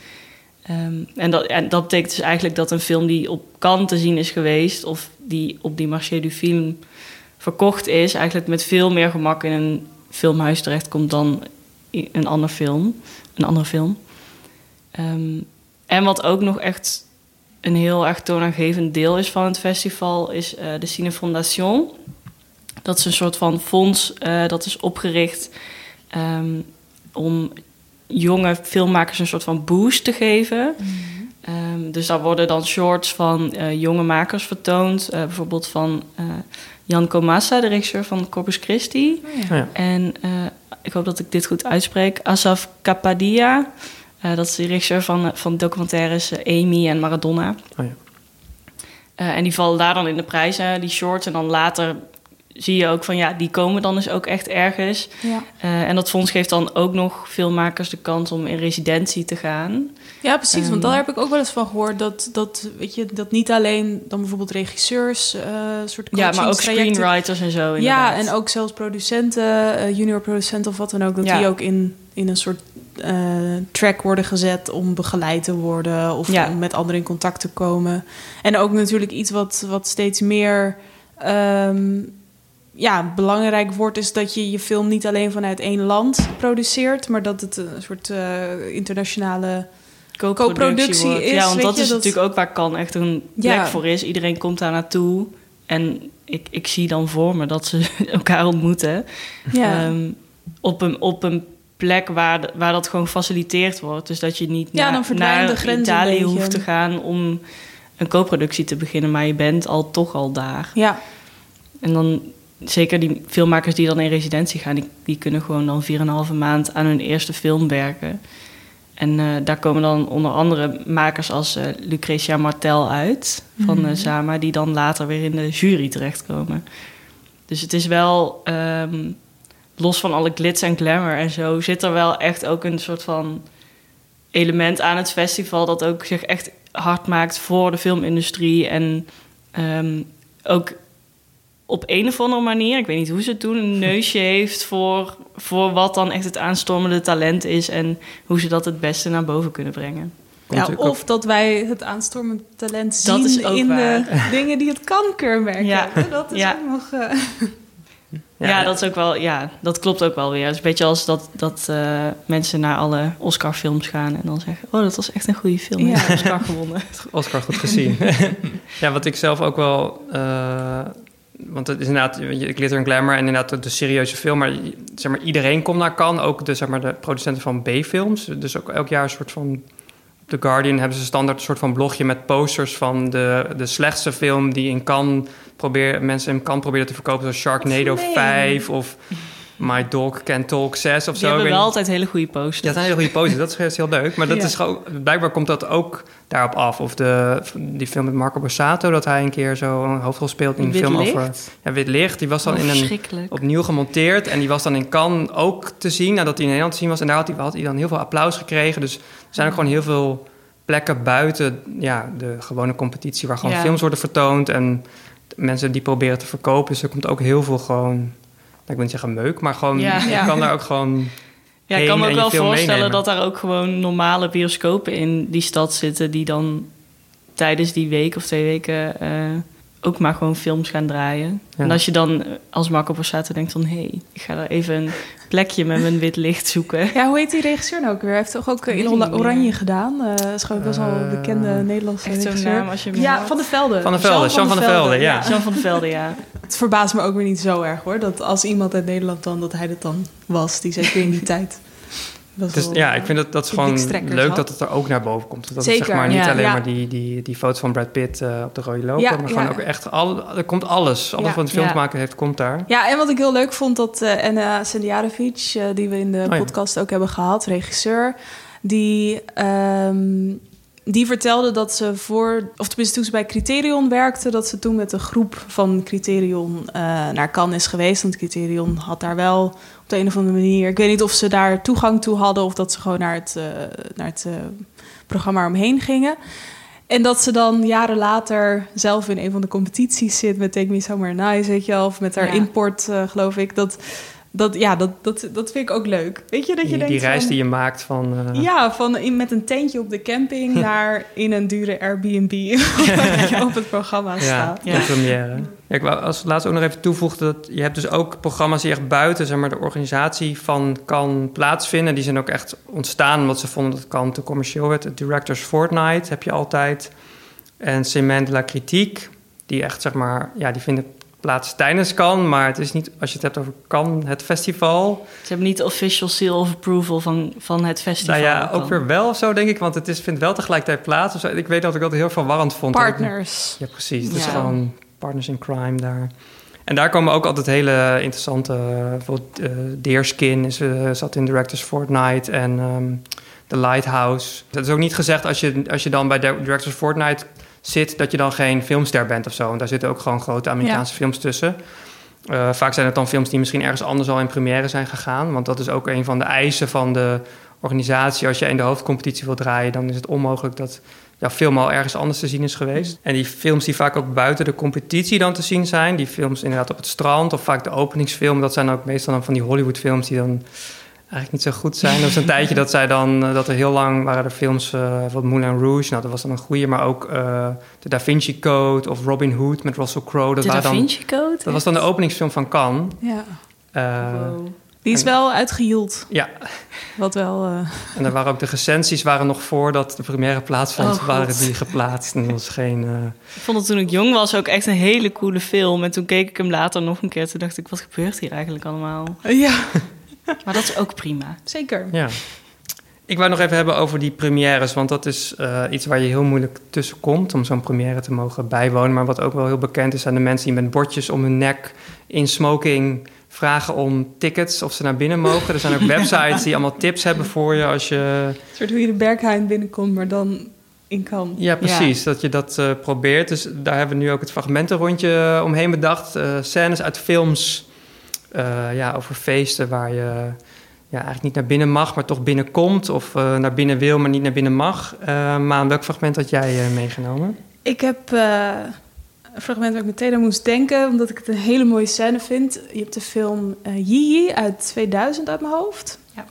Um, en, dat, en dat betekent dus eigenlijk dat een film die op Cannes te zien is geweest... of die op die Marché du Film verkocht is... eigenlijk met veel meer gemak in een filmhuis terechtkomt dan een ander film. Een andere film. Um, en wat ook nog echt een heel erg toonaangevend deel is van het festival... is uh, de Cine Fondation. Dat is een soort van fonds uh, dat is opgericht... Um, om jonge filmmakers een soort van boost te geven. Mm -hmm. um, dus daar worden dan shorts van uh, jonge makers vertoond. Uh, bijvoorbeeld van uh, Jan Komassa, de regisseur van Corpus Christi. Oh, ja. En ik hoop dat ik dit goed uitspreek. Asaf Kapadia. dat is de regisseur van, van documentaires Amy en Maradona. Oh, ja. en die vallen daar dan in de prijzen, die shorts. En dan later zie je ook van ja, die komen dan dus ook echt ergens. Ja. Uh, en dat fonds geeft dan ook nog filmmakers de kans om in residentie te gaan. Ja, precies. Um, want daar heb ik ook wel eens van gehoord dat, dat, weet je, dat niet alleen dan bijvoorbeeld regisseurs, uh, soort Ja, maar ook screenwriters en zo. Ja, en ook zelfs producenten, uh, junior producenten of wat dan ook, dat Ja. die ook in, in een soort uh, track worden gezet om begeleid te worden of Ja. om met anderen in contact te komen. En ook natuurlijk iets wat, wat steeds meer um, ja, belangrijk wordt, is dat je je film niet alleen vanuit één land produceert, maar dat het een soort uh, internationale co-productie is. Ja, want dat je, is natuurlijk ook waar kan echt een plek Ja. voor is. Iedereen komt daar naartoe. En ik, ik zie dan voor me dat ze elkaar ontmoeten. Ja. Ehm, op, een, op een plek waar, de- waar dat gewoon gefaciliteerd wordt. Dus dat je niet Ja, naar, Italië hoeft te gaan om een co-productie te beginnen. Maar je bent al toch al daar. ja, En dan zeker die filmmakers die dan in residentie gaan, die, die kunnen gewoon dan 4,5 maand aan hun eerste film werken. En eh, daar komen dan onder andere makers als eh, Lucretia Martel uit van eh, Sama, die dan later weer in de jury terechtkomen. Dus het is wel, ehm, los van alle glitz en glamour en zo, zit er wel echt ook een soort van element aan het festival dat ook zich echt hard maakt voor de filmindustrie. En ehm, ook op een of andere manier, ik weet niet hoe ze het doen, een neusje heeft voor, voor wat dan echt het aanstormende talent is en hoe ze dat het beste naar boven kunnen brengen. Ja of dat wij het aanstormend talent zien Dat is ook in waar. de dingen die het kan keurmerken. Ja. Dat is Ja. ook nog... eh, Ja, dat is ook wel, ja, dat klopt ook wel weer. Het is een beetje als dat, dat eh, mensen naar alle Oscar-films gaan en dan zeggen: Oh, dat was echt een goede film. Ja. Ja. Oscar gewonnen. Oscar goed gezien. ja, wat ik zelf ook wel... eh, want het is inderdaad glitter en glamour en inderdaad de, serieuze film. Maar, zeg maar iedereen komt naar Cannes. Ook de, zeg maar, de producenten van B-films. Dus ook elk jaar een soort van... The Guardian hebben ze standaard een soort van blogje met posters van de, de slechtste film die in Cannes probeer, mensen in Cannes proberen te verkopen. Zoals Sharknado Nee. 5 of My Dog Can Talk 6 of Die zo. Ik hebben wel altijd hele goede posters. Ja, dat zijn hele goede posters. Dat is heel leuk. Maar dat Ja. is gewoon, blijkbaar komt dat ook daarop af. Of de, die film met Marco Borsato, dat hij een keer zo een hoofdrol speelt in een film Licht? over... Ja, Wit Licht. Die was dan in een, opnieuw gemonteerd. En die was dan in Cannes ook te zien, nadat hij in Nederland te zien was. En daar had hij, had hij dan heel veel applaus gekregen. Dus er zijn ook gewoon heel veel plekken buiten ja, de gewone competitie... waar gewoon Ja. films worden vertoond en mensen die proberen te verkopen. Dus er komt ook heel veel gewoon... nou, Ik wil niet zeggen meuk, maar gewoon... Ja. je Ja. kan daar ook gewoon... Ja, ik kan me ook wel voorstellen meenemen. dat daar ook gewoon normale bioscopen in die stad zitten... die dan tijdens die week of twee weken eh, ook maar gewoon films gaan draaien. Ja. En als je dan eh, als Marco Borsato denkt van... hé, hey, ik ga daar even een plekje met mijn wit licht zoeken. Ja, hoe heet die regisseur nou ook weer? Hij heeft toch ook eh, in. Oranje gedaan? Eh Dat is gewoon best wel een bekende Nederlandse Echt zo'n regisseur. naam als je Ja, hoort. Van de Velde. Van der Velde, Jean van der Velde, ja. Jan van der Velde, ja. Het verbaast me ook weer niet zo erg hoor. Dat als iemand uit Nederland dan, dat hij dat dan was. Die zeker in die tijd. Dus ja, ik vind dat, dat is gewoon leuk had. dat het er ook naar boven komt. Dat Zeker, het zeg maar niet ja. alleen Ja. maar die, die, die foto's van Brad Pitt eh, op de rode loper, Ja, maar gewoon ook echt, al, er komt alles. Alles wat een film te Ja. maken heeft, komt daar. Ja, en wat ik heel leuk vond, dat uh, Anna Sendiarovic, eh, die we in de Oh podcast ook hebben gehad, regisseur, die, ehm, die vertelde dat ze voor, of tenminste toen ze bij Criterion werkte, dat ze toen met een groep van Criterion eh, naar Cannes is geweest. Want Criterion had daar wel op de een of andere manier, ik weet niet of ze daar toegang toe hadden of dat ze gewoon naar het, eh, naar het eh, programma omheen gingen. En dat ze dan jaren later zelf in een van de competities zit met Take Me Somewhere Nice, weet je wel, of met haar Ja. import, eh, geloof ik. Dat, dat, ja, dat, dat, dat vind ik ook leuk. Weet je, dat je Die, denkt die reis van- die je maakt van... eh, Ja, van in, met een tentje op de camping naar in een dure Airbnb je op het programma Ja, staat. de première. Ja, ik wou als laatste ook nog even toevoegen dat je hebt dus ook programma's die echt buiten zeg maar, de organisatie van kan plaatsvinden. Die zijn ook echt ontstaan omdat ze vonden dat kan te commercieel werd. Het Directors Fortnite heb je altijd. En Cement la Critique, die echt zeg maar, ja, die vinden plaats tijdens kan, maar het is niet, als je het hebt over kan, het festival. Ze hebben niet de official seal of approval van, van het festival. Nou ja, ook weer wel of zo denk ik, want het is, vindt wel tegelijkertijd plaats. of zo. Ik weet dat ik dat heel verwarrend vond. Partners. Ja, precies. Het is Ja. gewoon partners in crime daar. En daar komen ook altijd hele interessante... Bijvoorbeeld eh, Deerskin is, eh, zat in Directors Fortnite en ehm The Lighthouse. Dat is ook niet gezegd als je, als je dan bij de Directors Fortnite zit... dat je dan geen filmster bent of zo. Want daar zitten ook gewoon grote Amerikaanse films tussen. Eh, vaak zijn het dan films die misschien ergens anders al in première zijn gegaan. Want dat is ook een van de eisen van de organisatie. Als je in de hoofdcompetitie wil draaien... dan is het onmogelijk dat jouw film al ergens anders te zien is geweest. En die films die vaak ook buiten de competitie dan te zien zijn... die films inderdaad op het strand of vaak de openingsfilm... dat zijn ook meestal dan van die Hollywoodfilms die dan eigenlijk niet zo goed zijn. Er was een tijdje dat zij dan, eh, dat er heel lang waren er films uh, van Moulin Rouge. Nou, dat was dan een goede, maar ook uh, de Da Vinci Code of Robin Hood met Russell Crowe. Dat de Da dan, Vinci Code? Dat was dan de openingsfilm van Cannes. Ja. Uh, wow. Die is en- wel uitgehield. Ja, Wat wel... eh, en er waren ook de recensies waren nog voordat de première plaatsvond, Oh, God. waren die geplaatst. En was geen... eh, Ik vond het toen ik jong was ook echt een hele coole film. En toen keek ik hem later nog een keer. Toen dacht ik, wat gebeurt hier eigenlijk allemaal? ja, Maar dat is ook prima. zeker. Ja. Ik wou nog even hebben over die premières, want dat is eh, iets waar je heel moeilijk tussen komt om zo'n première te mogen bijwonen. Maar wat ook wel heel bekend is aan de mensen die met bordjes om hun nek in smoking vragen om tickets of ze naar binnen mogen. Er zijn ook websites die allemaal tips hebben voor je als je. Een soort hoe je de Berghain binnenkomt, maar dan in kan. Ja, precies, dat je dat eh, probeert. Dus daar hebben we nu ook het fragmentenrondje omheen bedacht. Eh, scènes uit films eh, ja, over feesten waar je ja, eigenlijk niet naar binnen mag, maar toch binnenkomt. Of eh, naar binnen wil, maar niet naar binnen mag. Uh, maar welk fragment had jij uh, meegenomen? Ik heb uh, een fragment waar ik meteen aan moest denken, omdat ik het een hele mooie scène vind. Je hebt de film uh, Yee uit 2000 uit mijn hoofd. Ja.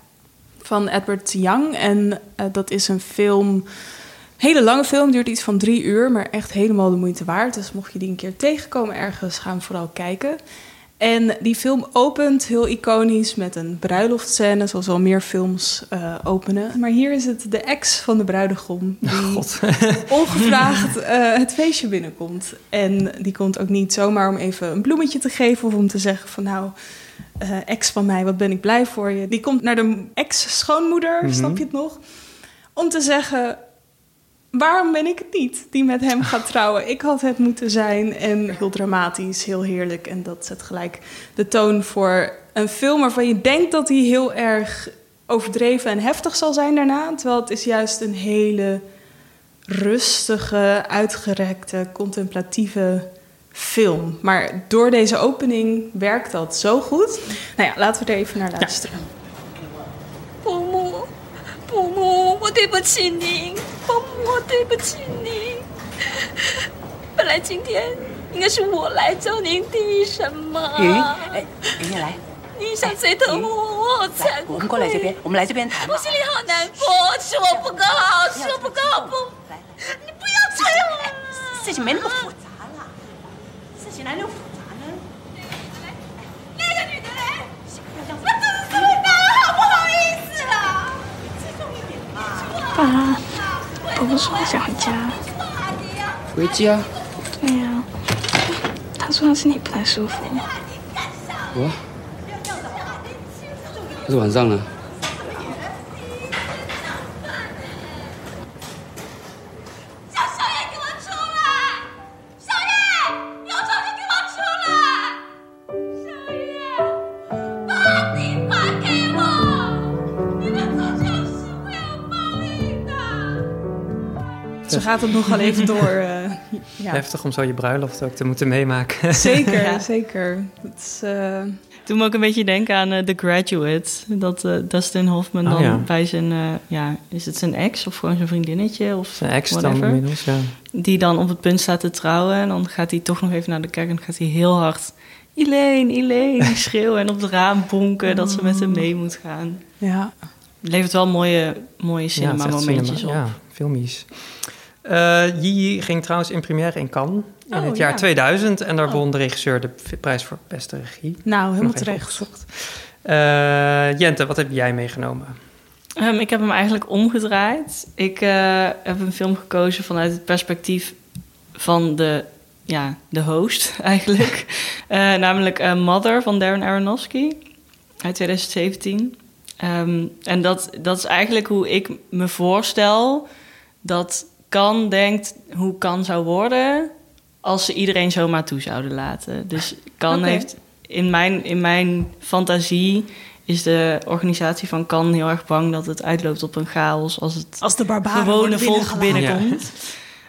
Van Edward Young. En uh, dat is een film, hele lange film, duurt iets van drie uur, maar echt helemaal de moeite waard. Dus mocht je die een keer tegenkomen ergens, ga hem vooral kijken. En die film opent heel iconisch met een bruiloftscène, zoals al meer films uh, openen. Maar hier is het de ex van de bruidegom die God. ongevraagd uh, het feestje binnenkomt. En die komt ook niet zomaar om even een bloemetje te geven of om te zeggen van nou, uh, ex van mij, wat ben ik blij voor je. Die komt naar de ex-schoonmoeder, mm -hmm. snap je het nog? Om te zeggen, waarom ben ik het niet die met hem gaat trouwen? Ik had het moeten zijn. En heel dramatisch, heel heerlijk. En dat zet gelijk de toon voor een film waarvan je denkt dat hij heel erg overdreven en heftig zal zijn daarna. Terwijl het is juist een hele rustige, uitgerekte, contemplatieve film. Maar door deze opening werkt dat zo goed. Nou ja, laten we er even naar luisteren. Ja. 我对不起您，伯母，我对不起您。本来今天应该是我来找您第什么？云，哎，云云来，你想最疼我，我好惭愧。我们过来这边，我们来这边谈。我心里好难过，是我不够好，是我不够好，不，来来，你不要催我。事情没那么复杂了，事情哪有复杂呢？那个女的嘞，我肚子这么爸，伯伯说他想回家。回家？对呀、啊，他说他身体不太舒服。我？可是晚上呢？Gaat het nog wel even door. eh, ja. Heftig om zo je bruiloft ook te moeten meemaken. Zeker, Ja. zeker. Het is, eh, Doe me ook een beetje denken aan eh, The Graduate. Dat Dustin Hoffman Oh, dan ja. bij zijn... eh, ja, is het zijn ex of gewoon zijn vriendinnetje? Of Zijn ex dan whatever. inmiddels, ja. Die dan op het punt staat te trouwen. En dan gaat hij toch nog even naar de kerk en dan gaat hij heel hard... Elaine, Elaine, schreeuwen en op het raam bonken dat ze met hem mee moet gaan. ja. Het levert wel mooie, mooie Ja, cinema het is echt momentjes cinema. op. Ja, filmies. Eh Yi ging trouwens in première in Cannes in Oh, het jaar ja. 2000. En daar Oh. won de regisseur de prijs voor beste regie. Nou, helemaal terecht. Eh, Jente, wat heb jij meegenomen? Ehm, ik heb hem eigenlijk omgedraaid. Ik eh, heb een film gekozen vanuit het perspectief van de, ja, de host eigenlijk. Eh, namelijk eh, Mother van Darren Aronofsky uit 2017. Ehm, en dat, dat is eigenlijk hoe ik me voorstel dat kan denkt hoe kan zou worden als ze iedereen zomaar toe zouden laten. Dus kan heeft in mijn, in mijn fantasie is de organisatie van kan heel erg bang dat het uitloopt op een chaos als het Als de barbaren gewone volk binnenkomt.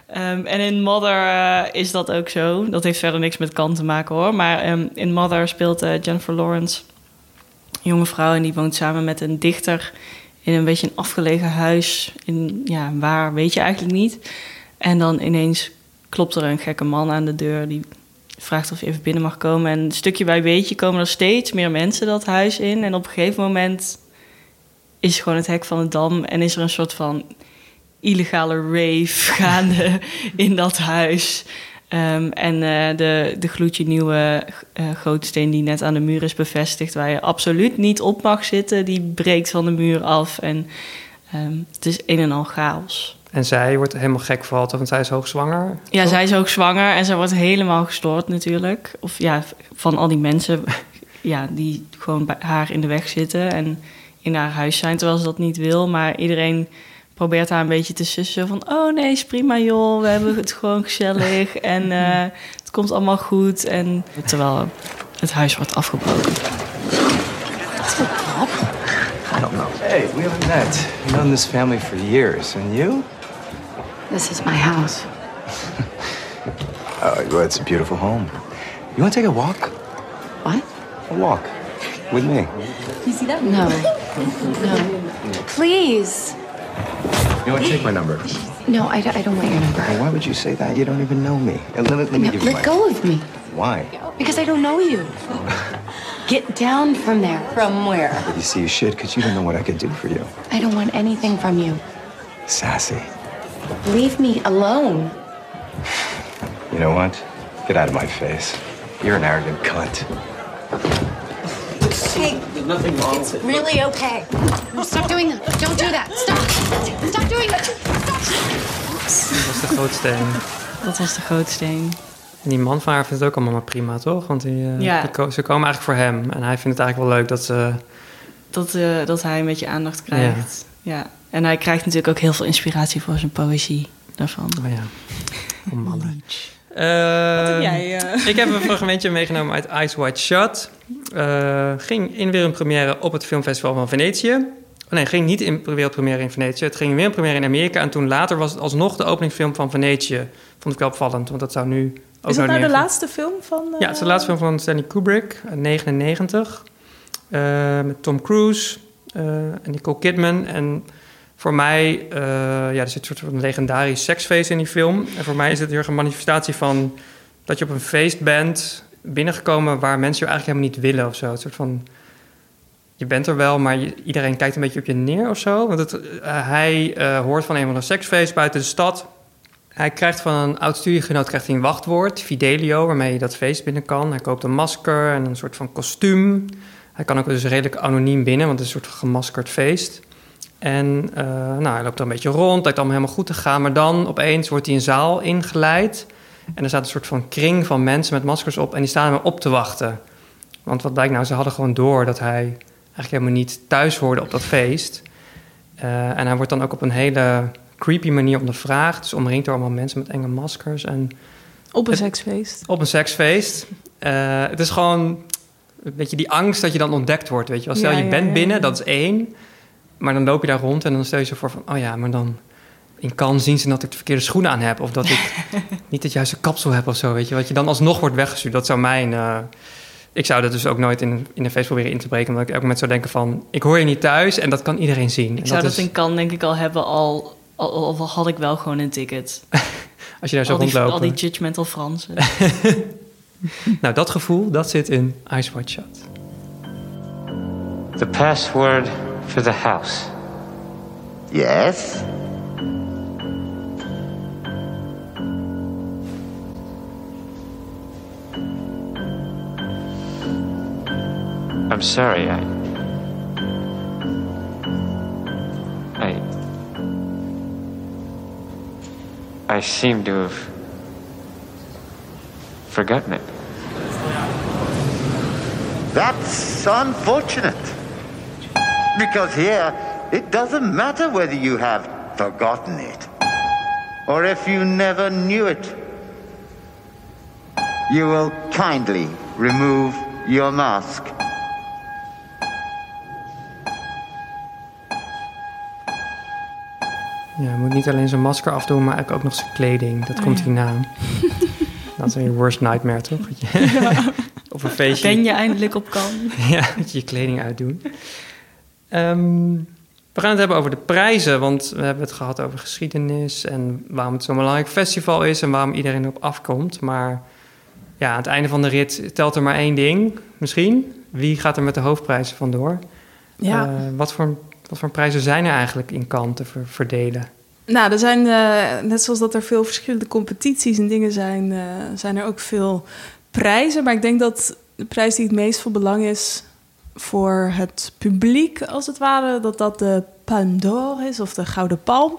Ehm, en in Mother eh, is dat ook zo. Dat heeft verder niks met kan te maken hoor. Maar ehm, in Mother speelt eh, Jennifer Lawrence een jonge vrouw en die woont samen met een dichter in een beetje een afgelegen huis. In, ja, waar weet je eigenlijk niet. En dan ineens klopt er een gekke man aan de deur die vraagt of je even binnen mag komen. En stukje bij beetje komen er steeds meer mensen dat huis in. En op een gegeven moment is gewoon het hek van de dam en is er een soort van illegale rave gaande in dat huis. Ehm, en eh, de, de gloedje nieuwe eh, gootsteen die net aan de muur is bevestigd, waar je absoluut niet op mag zitten, die breekt van de muur af. En ehm, het is een en al chaos. En zij wordt helemaal gek van, want zij is hoogzwanger. Ja, toch? zij is ook zwanger en zij wordt helemaal gestoord natuurlijk. Of ja, van al die mensen ja, die gewoon bij haar in de weg zitten en in haar huis zijn terwijl ze dat niet wil. Maar iedereen probeert haar een beetje te sussen van... oh nee, is prima joh, we hebben het gewoon gezellig en eh, het komt allemaal goed. En terwijl het huis wordt afgebroken. I don't know. Hey, we haven't met. I've known this family for years. And you? This is my house. Oh, well, it's a beautiful home. You want to take a walk? What? A walk. With me. You see that? No. No. Please. You want to take my number? No, I, don't- I don't want your number. Well, why would you say that? You don't even know me. Uh, Let, let, let me No, give you my... let go of me. Why? Because I don't know you. Get down from there. From where? But you see, you should, because you don't know what I could do for you. I don't want anything from you. Sassy. Leave me alone. You know what? Get out of my face. You're an arrogant cunt. Hey, Nothing wrong with it. really okay. No, stop doing that. Don't do that. Stop. Stop doing that. Dat is de gootsteen. Dat was de gootsteen. En die man van haar vindt het ook allemaal maar prima, toch? Want die, eh, Ja. die ko- ze komen eigenlijk voor hem. En hij vindt het eigenlijk wel leuk dat ze... Dat, eh, dat hij een beetje aandacht krijgt. Ja. En hij krijgt natuurlijk ook heel veel inspiratie voor zijn poëzie daarvan. Oh ja, oh mannen. Wat heb jij? eh? Ik heb een fragmentje meegenomen uit Eyes Wide Shut. Eh, ging in weer een première op het filmfestival van Venetië. Oh nee, ging niet in wereldpremière in Venetië. Het ging weer een première in Amerika. En toen later was het alsnog de openingsfilm van Venetië. Vond ik wel opvallend, want dat zou nu ook Is dat nou de laatste film van... eh, Ja, het is de laatste film van Stanley Kubrick, uit 99. Eh, met Tom Cruise eh, en Nicole Kidman. En voor mij, eh, ja, er zit een soort van legendarisch seksfeest in die film. En voor mij is het heel erg een manifestatie van dat je op een feest bent binnengekomen waar mensen je eigenlijk helemaal niet willen of zo. Een soort van, je bent er wel, maar iedereen kijkt een beetje op je neer of zo. Want het, eh, hij eh, hoort van een van een seksfeest buiten de stad. Hij krijgt van een oud studiegenoot krijgt hij een wachtwoord, Fidelio, waarmee je dat feest binnen kan. Hij koopt een masker en een soort van kostuum. Hij kan ook dus redelijk anoniem binnen, want het is een soort gemaskerd feest. En eh, nou, hij loopt er een beetje rond, lijkt allemaal helemaal goed te gaan. Maar dan opeens wordt hij een zaal ingeleid. En er staat een soort van kring van mensen met maskers op. En die staan hem op te wachten. Want wat blijkt nou, ze hadden gewoon door dat hij eigenlijk helemaal niet thuis hoorde op dat feest. Eh, en hij wordt dan ook op een hele creepy manier ondervraagd. Dus omringd door allemaal mensen met enge maskers. En Op een Het- seksfeest. op een seksfeest. Eh, het is gewoon een beetje die angst dat je dan ontdekt wordt. Weet je wel. Stel, Ja, je ja, bent ja, binnen, dat is één. Maar dan loop je daar rond en dan stel je je voor van... oh ja, maar dan in kan zien ze dat ik de verkeerde schoenen aan heb. Of dat ik niet het juiste kapsel heb of zo. Weet je, wat je dan alsnog wordt weggestuurd. Dat zou mijn. Uh, ik zou dat dus ook nooit in, in een feest proberen in te breken. Omdat ik elk moment zou denken van... ik hoor je niet thuis en dat kan iedereen zien. Ik zou dat, dat, in kan denk ik al hebben al... Al, al, had ik wel gewoon een ticket. Als je daar zo al rondloopt. Al die judgmental Fransen. nou, dat gevoel, dat zit in Ice White Shot. The password for the house. Yes? I'm sorry, I. I. I seem to have forgotten it. That's unfortunate. Because here, it doesn't matter whether you have forgotten it or if you never knew it. You will kindly remove your mask. Ja, je moet niet alleen zijn masker afdoen, maar eigenlijk ook nog zijn kleding. Dat Oh, komt ja. hierna. dat is een worst nightmare, toch? Ja. Op een feestje... Ben je eindelijk op kan? ja, dat je je kleding uitdoen. Ehm, we gaan het hebben over de prijzen, want we hebben het gehad over geschiedenis... en waarom het zo'n belangrijk festival is en waarom iedereen erop afkomt. Maar ja, aan het einde van de rit telt er maar één ding, misschien. Wie gaat er met de hoofdprijzen vandoor? Ja. Eh, wat, voor, wat voor prijzen zijn er eigenlijk in Cannes te ver- verdelen? Nou, er zijn, eh, net zoals dat er veel verschillende competities en dingen zijn, eh, zijn er ook veel prijzen. Maar ik denk dat de prijs die het meest van belang is voor het publiek, als het ware, dat dat de Palme d'Or is, of de Gouden Palm.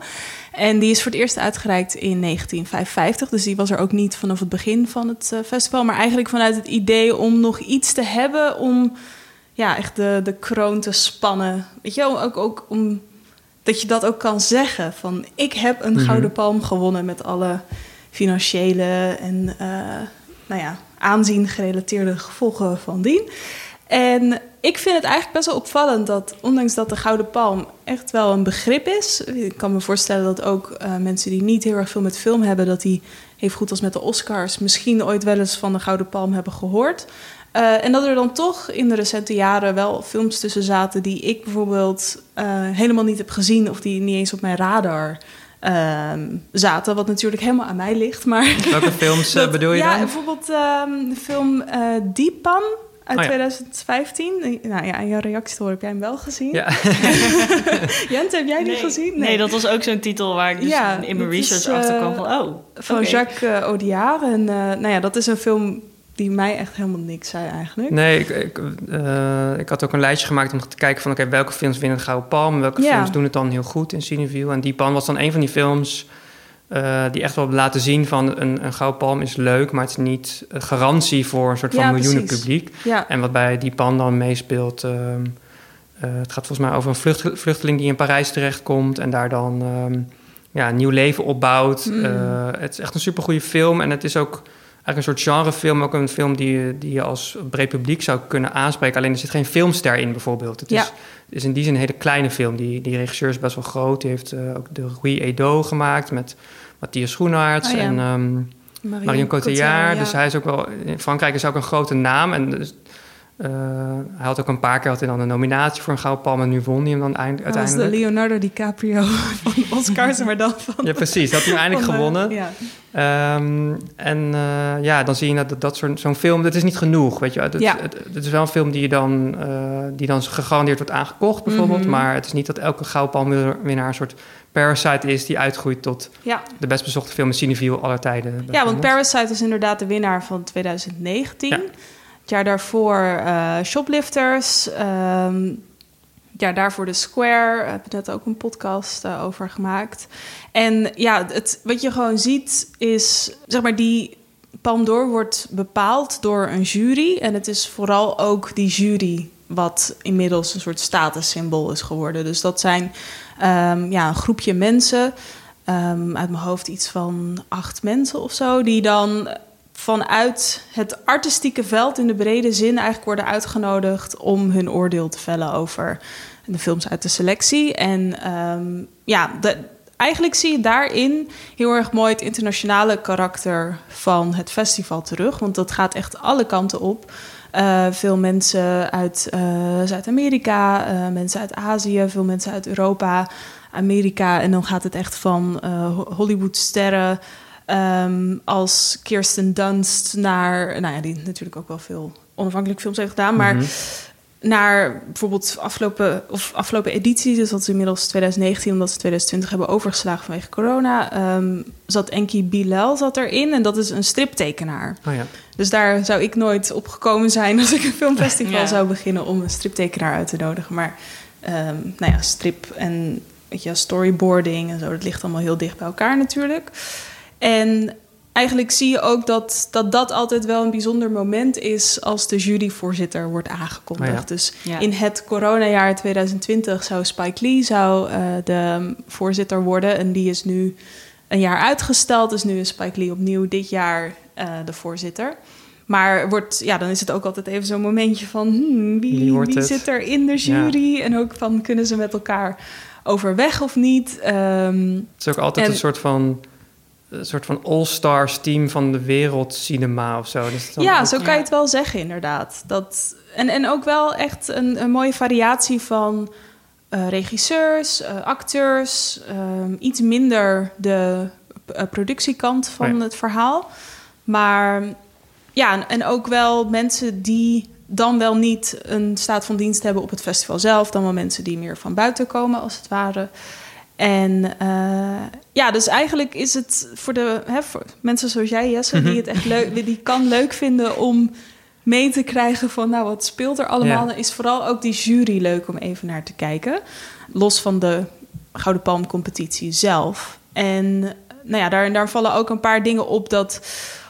En die is voor het eerst uitgereikt in 1955. Dus die was er ook niet vanaf het begin van het eh, festival. Maar eigenlijk vanuit het idee om nog iets te hebben om ja, echt de, de kroon te spannen. Weet je, ook, ook om dat je dat ook kan zeggen. Van ik heb een Mhm. gouden palm gewonnen met alle financiële en eh, nou ja, aanzien gerelateerde gevolgen van dien. En ik vind het eigenlijk best wel opvallend dat, ondanks dat de Gouden Palm echt wel een begrip is. Ik kan me voorstellen dat ook eh, mensen die niet heel erg veel met film hebben, dat die even goed als met de Oscars misschien ooit wel eens van de Gouden Palm hebben gehoord. Eh, en dat er dan toch in de recente jaren wel films tussen zaten die ik bijvoorbeeld eh, helemaal niet heb gezien of die niet eens op mijn radar ehm, zaten. Wat natuurlijk helemaal aan mij ligt. Maar Welke films dat- bedoel je ja, dan? bijvoorbeeld ehm, de film eh Deepan uit Oh ja. 2015. Nou ja, aan jouw reactie horen heb jij hem wel gezien. Ja. Jent, heb jij die Nee. gezien? Nee, dat was ook zo'n titel waar ik dus Ja, in mijn is, research achter kwam eh, van... Oh, Van. Jacques uh, Audiard. En eh, nou ja, dat is een film die mij echt helemaal niks zei eigenlijk. Nee, ik, ik, eh, ik had ook een lijstje gemaakt om te kijken van... oké, welke films winnen de Gouden Palm? Welke Ja. films doen het dan heel goed in Cineville? En Die Pan was dan een van die films... eh, die echt wel laten zien van een, een Gouden Palm is leuk... maar het is niet garantie voor een soort van Ja, miljoenen precies. publiek. Ja. En wat bij Die Pan dan meespeelt... ehm, eh, het gaat volgens mij over een vlucht, vluchteling die in Parijs terechtkomt... en daar dan ehm, ja, een nieuw leven opbouwt. Mm. Eh, het is echt een supergoeie film en het is ook eigenlijk een soort genrefilm, ook een film die, je- die je als breed publiek zou kunnen aanspreken. Alleen er zit geen filmster in bijvoorbeeld. Het Ja. is, is in die zin een hele kleine film. Die, die regisseur is best wel groot. Die heeft eh, ook de Rui Edo gemaakt met Matthias Schoenaerts Oh ja. en ehm Marion Marion Cotillard. Cotillard, ja. Dus hij is ook wel... In Frankrijk is ook een grote naam. En dus, eh, hij had ook een paar keer had hij dan een nominatie voor een Gouden Palm... en nu won hij hem dan eind, Dat was de uiteindelijk. Leonardo DiCaprio van Oscars, maar dan van... Ja, precies. Dat had hij eindelijk de- gewonnen. Ja. Ehm, en eh, ja, dan zie je dat, dat soort, zo'n film, dat is niet genoeg, weet je. Het, Ja. het, het is wel een film die, je dan, eh, die dan gegarandeerd wordt aangekocht, bijvoorbeeld. Mhm. Maar het is niet dat elke goudpalmwinnaar een soort Parasite is... die uitgroeit tot Ja. de best bezochte film in Cineville aller tijden. Ja, want. Parasite is inderdaad de winnaar van 2019. Het jaar daarvoor eh, Shoplifters. jaar daarvoor The Square. Daar heb ik net ook een podcast eh, over gemaakt. En ja, het, wat je gewoon ziet is... zeg maar, die Palme d'Or wordt bepaald door een jury. En het is vooral ook die jury wat inmiddels een soort statussymbool is geworden. Dus dat zijn ehm, ja, een groepje mensen... Ehm, uit mijn hoofd iets van acht mensen of zo, die dan vanuit het artistieke veld in de brede zin eigenlijk worden uitgenodigd om hun oordeel te vellen over de films uit de selectie. En ehm, ja, eigenlijk zie je daarin heel erg mooi het internationale karakter van het festival terug. Want dat gaat echt alle kanten op. Uh, veel mensen uit uh, Zuid-Amerika, uh, mensen uit Azië, veel mensen uit Europa, Amerika. En dan gaat het echt van Hollywoodsterren um, als Kirsten Dunst naar, nou ja, die natuurlijk ook wel veel onafhankelijk films heeft gedaan, maar. Mm -hmm naar bijvoorbeeld afgelopen, of afgelopen editie, dus dat is inmiddels 2019, omdat ze 2020 hebben overgeslagen vanwege corona, um, zat Enki Bilal zat erin en dat is een striptekenaar. Oh ja. Dus daar zou ik nooit op gekomen zijn als ik een filmfestival ja. zou beginnen om een striptekenaar uit te nodigen. Maar um, nou ja, strip en weet je, storyboarding en zo, dat ligt allemaal heel dicht bij elkaar natuurlijk. En eigenlijk zie je ook dat, dat dat altijd wel een bijzonder moment is als de juryvoorzitter wordt aangekondigd. Oh ja. Dus Ja. in het coronajaar 2020 zou Spike Lee zou, eh, de voorzitter worden. En die is nu een jaar uitgesteld. Dus nu is Spike Lee opnieuw dit jaar eh, de voorzitter. Maar wordt, ja, dan is het ook altijd even zo'n momentje van hmm, wie, zit er in de jury? En ook van kunnen ze met elkaar overweg of niet? Ehm, Het is ook altijd En- een soort van, een soort van all-stars team van de wereldcinema of zo. Dus Ja, ook- zo kan je het wel zeggen, inderdaad. Dat, en, en ook wel echt een, een mooie variatie van eh, regisseurs, eh, acteurs, ehm, iets minder de eh, productiekant van het verhaal. Maar ja, en, en ook wel mensen die dan wel niet een staat van dienst hebben op het festival zelf, dan wel mensen die meer van buiten komen, als het ware. En eh, ja, dus eigenlijk is het voor de hè, voor mensen zoals jij, Jesse, die het echt leuk, die kan leuk vinden om mee te krijgen van, nou, wat speelt er allemaal? Ja. Dan is vooral ook die jury leuk om even naar te kijken. Los van de Gouden Palm competitie zelf. En nou ja, daar, daar vallen ook een paar dingen op dat,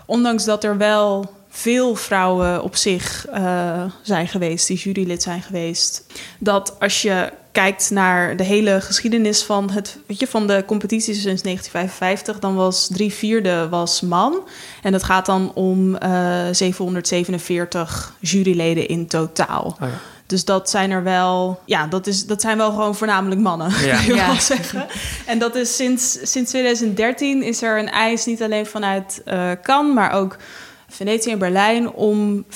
ondanks dat er wel veel vrouwen op zich eh, zijn geweest, die jurylid zijn geweest, dat als je kijkt naar de hele geschiedenis van, het, weet je, van de competitie sinds 1955, dan was drie vierde was man. En het gaat dan om eh 747 juryleden in totaal. Oh ja. Dus dat zijn er wel, ja, dat, is, dat zijn wel gewoon voornamelijk mannen, Ja. kan je Ja. wel zeggen. En dat is sinds, sinds 2013 is er een eis, niet alleen vanuit eh Cannes, maar ook Venetië en Berlijn, om 50-50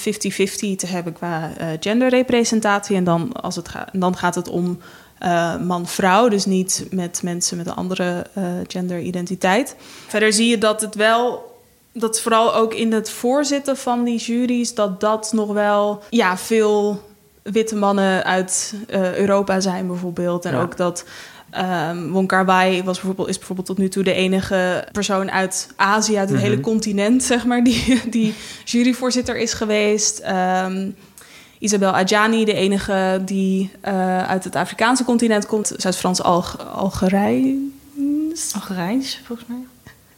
te hebben qua eh, genderrepresentatie. En dan, als het ga, dan gaat het om eh, man-vrouw, dus niet met mensen met een andere eh, genderidentiteit. Verder zie je dat het wel dat vooral ook in het voorzitten van die juries, dat dat nog wel ja, veel witte mannen uit Europa zijn bijvoorbeeld. En Ja. ook dat ehm Wong Kar-wai was bijvoorbeeld, is bijvoorbeeld tot nu toe de enige persoon uit Azië, uit het Mhm. hele continent, zeg maar, die, die juryvoorzitter is geweest. Ehm, Isabel Adjani, de enige die eh, uit het Afrikaanse continent komt. Zij is Frans Alg Algerijns. Algerijns, volgens mij.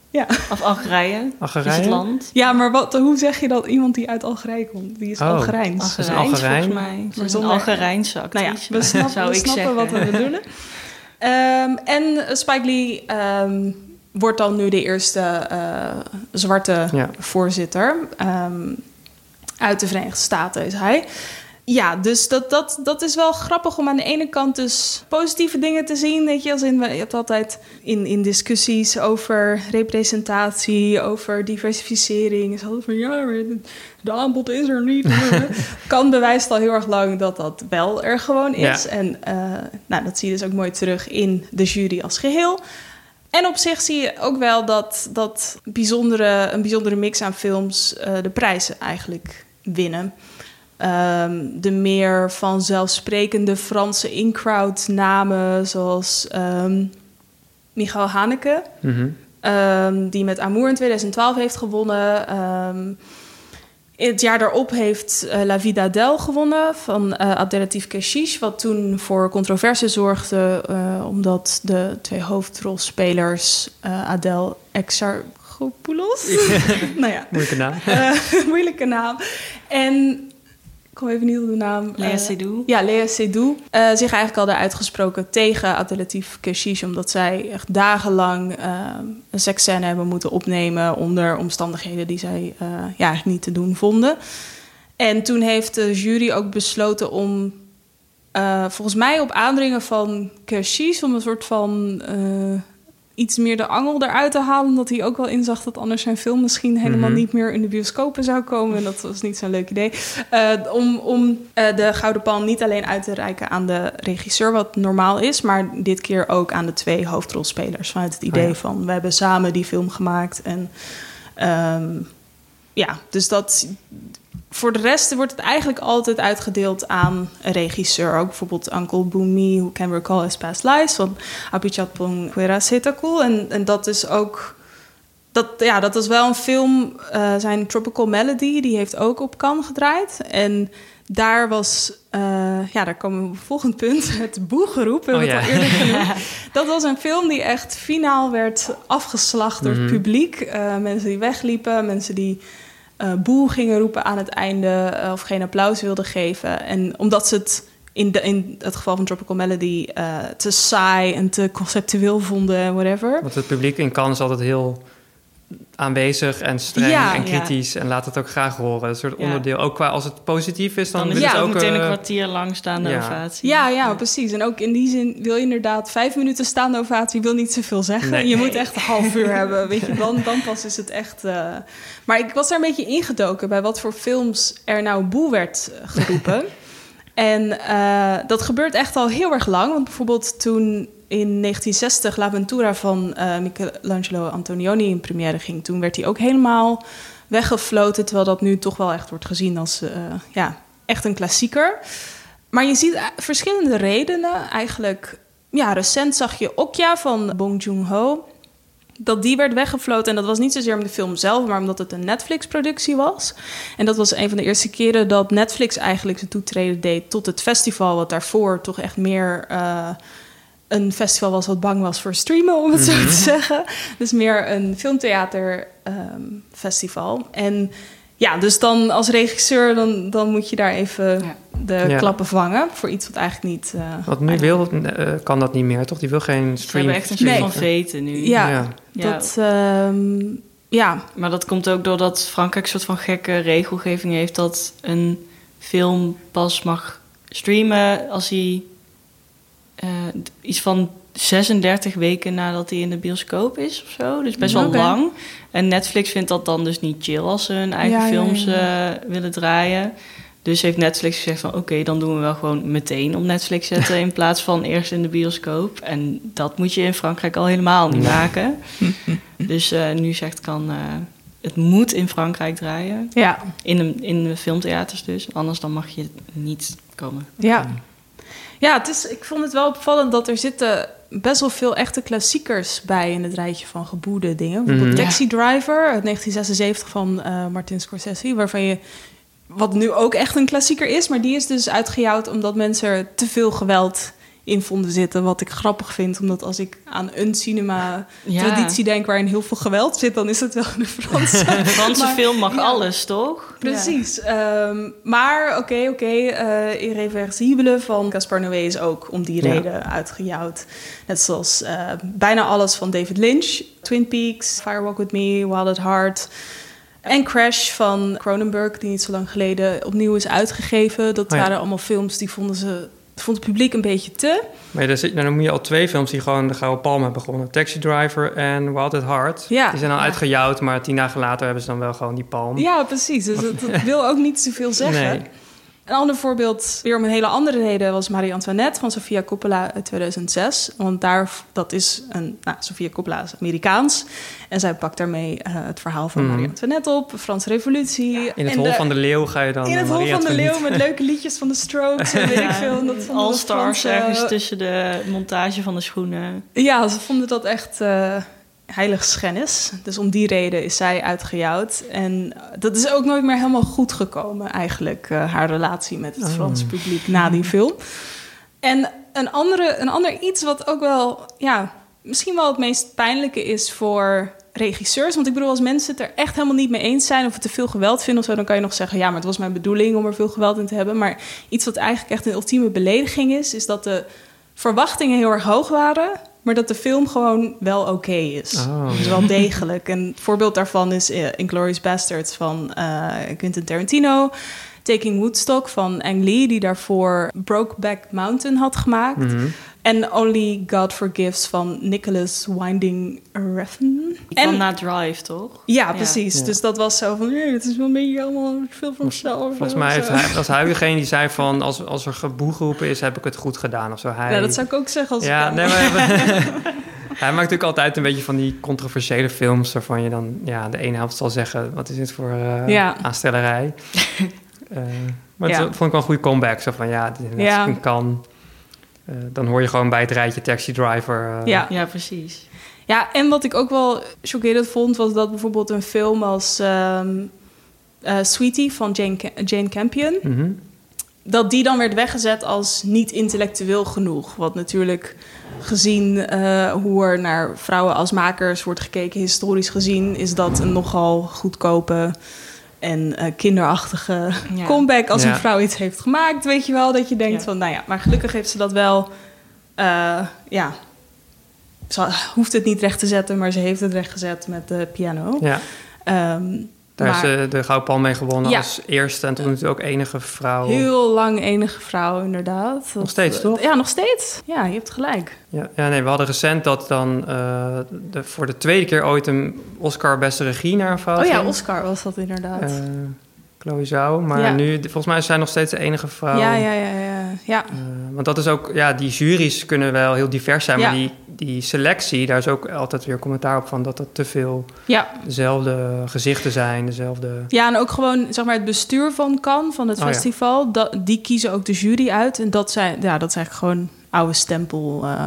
Ja. Of Algerije. Algerije? Is het land. Ja, maar wat, hoe zeg je dat iemand die uit Algerije komt? Die is Oh. Algerijns. Algerijns, Algerijn? volgens mij. Ze Maar is een zonder- Algerijnse Nou ja, actrice. we snappen, zou we ik snappen zeggen. wat we bedoelen. Ehm, en Spike Lee ehm, wordt dan nu de eerste eh, zwarte Ja. voorzitter. Ehm, uit de Verenigde Staten is hij. Ja, dus dat, dat, dat is wel grappig om aan de ene kant dus positieve dingen te zien. Weet je, als in, je hebt altijd in, in discussies over representatie, over diversificering. Is altijd van ja, de, aanbod is er niet. kan bewijst al heel erg lang dat dat wel er gewoon is. Ja. En eh, nou, dat zie je dus ook mooi terug in de jury als geheel. En op zich zie je ook wel dat, dat bijzondere, een bijzondere mix aan films eh, de prijzen eigenlijk winnen. Ehm, de meer vanzelfsprekende Franse in-crowd namen, zoals ehm Michael Haneke, Mhm. ehm, die met Amour in 2012 heeft gewonnen. Het jaar daarop heeft eh, La Vida Del gewonnen van eh Abdelatif Keshish, wat toen voor controverse zorgde, eh, omdat de twee hoofdrolspelers, Adel Exarchopoulos, nou ja, Moeilijke naam. moeilijke naam. En ik kom even niet op de naam. Lea Eh, Seydoux. Ja, Lea Seydoux. eh, zich eigenlijk al daar uitgesproken tegen Abdelatif Keshish... omdat zij echt dagenlang eh, een seksscène hebben moeten opnemen... onder omstandigheden die zij ja, niet te doen vonden. En toen heeft de jury ook besloten om... volgens mij op aandringen van Keshish... om een soort van... iets meer de angel eruit te halen. Omdat hij ook wel inzag dat anders zijn film misschien helemaal Mhm. niet meer in de bioscopen zou komen. En dat was niet zo'n leuk idee. Eh, om om eh, de Gouden Palm niet alleen uit te reiken aan de regisseur, wat normaal is, maar dit keer ook aan de twee hoofdrolspelers. Vanuit het idee Oh ja. van we hebben samen die film gemaakt. En ehm, ja, dus dat. Voor de rest wordt het eigenlijk altijd uitgedeeld aan een regisseur. Ook bijvoorbeeld Uncle Bumi, Who Can Recall His Past Lives van Apichatpong Huera Setakul. En, en dat is ook... Dat, ja, dat is wel een film, eh, zijn Tropical Melody, die heeft ook op Cannes gedraaid. En daar was, eh, ja, daar komen we op het volgende punt, het boegeroep, hebben we Oh het ja. al eerder genoemd. Dat was een film die echt finaal werd afgeslacht door het Mhm. publiek. Eh, mensen die wegliepen, mensen die eh boe gingen roepen aan het einde eh, of geen applaus wilden geven. En omdat ze het in, de, in het geval van Tropical Melody eh, te saai en te conceptueel vonden en whatever. Want het publiek in Cannes altijd heel aanwezig en streng Ja, en ja. kritisch en laat het ook graag horen. Een soort Ja. onderdeel. Ook qua als het positief is, dan, Dan is willen het ze ook meteen een eh, kwartier lang staande ja. ovatie. Ja, ja, precies. En ook in die zin wil je inderdaad vijf minuten staande ovatie wil niet zoveel zeggen. Nee. Je moet echt een half uur hebben, weet je. Dan, dan pas is het echt... eh, Maar ik was daar een beetje ingedoken bij wat voor films er nou boe werd eh, geroepen. en eh, dat gebeurt echt al heel erg lang. Want bijvoorbeeld toen in 1960 La Ventura van eh, Michelangelo Antonioni in première ging... toen werd hij ook helemaal weggefloten... terwijl dat nu toch wel echt wordt gezien als eh, ja, echt een klassieker... Maar je ziet eh, verschillende redenen. Eigenlijk, ja, recent zag je Okja van Bong Joon-ho. Dat die werd weggefloten. En dat was niet zozeer om de film zelf, maar omdat het een Netflix-productie was. En dat was een van de eerste keren dat Netflix eigenlijk zijn toetreden deed tot het festival. Wat daarvoor toch echt meer een festival was wat bang was voor streamen, om het zo te zeggen. Dus meer een filmtheaterfestival. en ja, dus dan als regisseur, dan, dan moet je daar even Ja. de Ja. klappen vangen. Voor iets wat eigenlijk niet... eh, Want nu wil, eh, kan dat niet meer, toch? Die wil geen Ze stream. hebben echt een soort Nee. van veten nu. Ja. Ja. Ja. Dat, ehm, ja, Maar dat komt ook doordat Frankrijk een soort van gekke regelgeving heeft... dat een film pas mag streamen als hij eh, iets van 36 weken nadat hij in de bioscoop is of zo. Dus best wel lang. En Netflix vindt dat dan dus niet chill als ze hun eigen Ja, ja, films ja. eh, willen draaien. Dus heeft Netflix gezegd van oké, dan doen we wel gewoon meteen op Netflix zetten... in plaats van eerst in de bioscoop. En dat moet je in Frankrijk al helemaal niet maken. dus eh, nu zegt kan... eh, het moet in Frankrijk draaien. ja, In de, in de filmtheaters dus. Anders dan mag je niet komen. ja. Ja, het is, ik vond het wel opvallend dat er zitten best wel veel echte klassiekers bij in het rijtje van geboede dingen. Bijvoorbeeld Mhm. Taxi Driver uit 1976 van eh, Martin Scorsese, waarvan je wat nu ook echt een klassieker is, maar die is dus uitgejouwd omdat mensen er te veel geweld in vonden zitten. Wat ik grappig vind, omdat als ik aan een cinema-traditie denk waarin heel veel geweld zit, dan is het wel een Franse. De Franse Maar- film mag ja. alles, toch? Precies. Ehm, maar oké, oké. eh, Irreversibele van Gaspar Noé is ook om die reden uitgejouwd. Net zoals eh, bijna alles van David Lynch. Twin Peaks, Fire Walk With Me, Wild at Heart. En Crash van Cronenberg, die niet zo lang geleden opnieuw is uitgegeven. Dat Oh waren allemaal films die vonden ze... Vond het publiek een beetje te. Maar nou, dan moet je al twee films die gewoon de Gouden Palm hebben gewonnen. Taxi Driver en Wild at Heart. Ja. Die zijn al Ja. uitgejouwd, maar tien dagen later hebben ze dan wel gewoon die palm. Ja, precies. Dus dat, dat wil ook niet zoveel zeggen. Nee. Een ander voorbeeld, weer om een hele andere reden, was Marie Antoinette van Sofia Coppola uit 2006. Want daar, dat is een, nou, Sofia Coppola is Amerikaans. En zij pakt daarmee eh, het verhaal van Mhm. Marie Antoinette op, de Franse Revolutie. In het Hol van de Leeuw ga je dan... In het eh, Hol van de. Leeuw met leuke liedjes van de Strokes en weet ik veel. En dat All-stars Fransen- ergens tussen de montage van de schoenen. Ja, ze vonden dat echt eh heilig schennis. Dus om die reden is zij uitgejouwd. En dat is ook nooit meer helemaal goed gekomen, eigenlijk, eh, haar relatie met het Oh. Franse publiek na die film. En een, andere, een ander iets wat ook wel, ja, misschien wel het meest pijnlijke is voor regisseurs. Want ik bedoel, als mensen het er echt helemaal niet mee eens zijn of het te veel geweld vinden of zo, dan kan je nog zeggen: ja, maar het was mijn bedoeling om er veel geweld in te hebben. Maar iets wat eigenlijk echt een ultieme belediging is, is dat de verwachtingen heel erg hoog waren, maar dat de film gewoon wel oké is. Oh. Dus wel degelijk. En een voorbeeld daarvan is uh, Inglourious Basterds van uh, Quentin Tarantino. Taking Woodstock van Ang Lee, die daarvoor Brokeback Mountain had gemaakt. Mhm. En Only God Forgives van Nicholas Winding Refn. Van En na Drive, toch? ja, precies. Ja. Dus dat was zo van, nee, het is wel een beetje allemaal veel van mezelf. Volgens mij heeft hij, was hij degene die zei van... Als, als er geboe geroepen is, heb ik het goed gedaan of zo. Hij, Ja, dat zou ik ook zeggen als Ja, ik... nee, maar... hij maakt natuurlijk altijd een beetje van die controversiële films... waarvan je dan ja, de ene helft zal zeggen... wat is dit voor eh, Ja. aanstellerij? Eh, maar Ja. dat vond ik wel een goede comeback. Zo van, ja, dit is Ja. een kan... Eh, dan hoor je gewoon bij het rijtje Taxi Driver... eh, Ja. Ja, precies. Ja, en wat ik ook wel chockerend vond, was dat bijvoorbeeld een film als ehm, eh, Sweetie van Jane, Jane Campion, mhm. dat die dan werd weggezet als niet intellectueel genoeg. Wat natuurlijk gezien hoe er naar vrouwen als makers wordt gekeken, historisch gezien, is dat een nogal goedkope en eh, kinderachtige Ja. comeback als Ja. een vrouw iets heeft gemaakt. Weet je wel, dat je denkt Ja. van, nou ja, maar gelukkig heeft ze dat wel, eh, ja, ze hoeft het niet recht te zetten, maar ze heeft het recht gezet met de piano. ja. Ehm, Daar maar is ze de Gouden Palm mee gewonnen Ja. als eerste... en toen natuurlijk ook enige vrouw... heel lang enige vrouw, inderdaad. Dat- steeds, toch? Ja, nog steeds. Ja, je hebt gelijk. Ja, ja, nee, we hadden recent dat dan eh, de, voor de tweede keer ooit een Oscar beste regie naar een vrouw Oh ja, ging. Oscar was dat inderdaad. Eh, Chloe Zhao. Maar Ja. nu, volgens mij is zij nog steeds de enige vrouw. ja, ja, ja, ja. ja. Eh, want dat is ook, ja, die juries kunnen wel heel divers zijn, maar die, die selectie, daar is ook altijd weer commentaar op van dat er te veel ja. dezelfde gezichten zijn, dezelfde. Ja, en ook gewoon zeg maar, het bestuur van Cannes, van het Oh ja. festival, dat, die kiezen ook de jury uit. En dat zijn, ja, dat eigenlijk gewoon oude stempel, eh,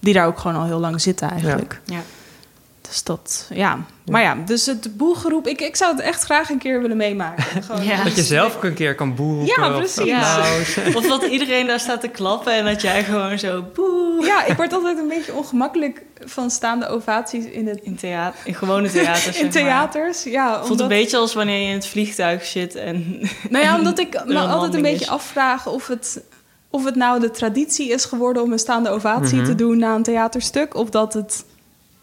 die daar ook gewoon al heel lang zitten eigenlijk. Ja. Dus dat, ja. Maar ja, dus het boelgeroep, ik, ik zou het echt graag een keer willen meemaken. Ja. Dat je zelf ook een keer kan boeren. Ja, precies. Ja. Of dat iedereen daar staat te klappen en dat jij gewoon zo boe. Ja, ik word altijd een beetje ongemakkelijk van staande ovaties in, het, In, theater, in gewone theaters. in maar. theaters. Ja, Het voelt een beetje als wanneer je in het vliegtuig zit en... nou ja, omdat ik me altijd een beetje is. afvraag of het, of het nou de traditie is geworden om een staande ovatie Mhm. te doen na een theaterstuk. Of dat het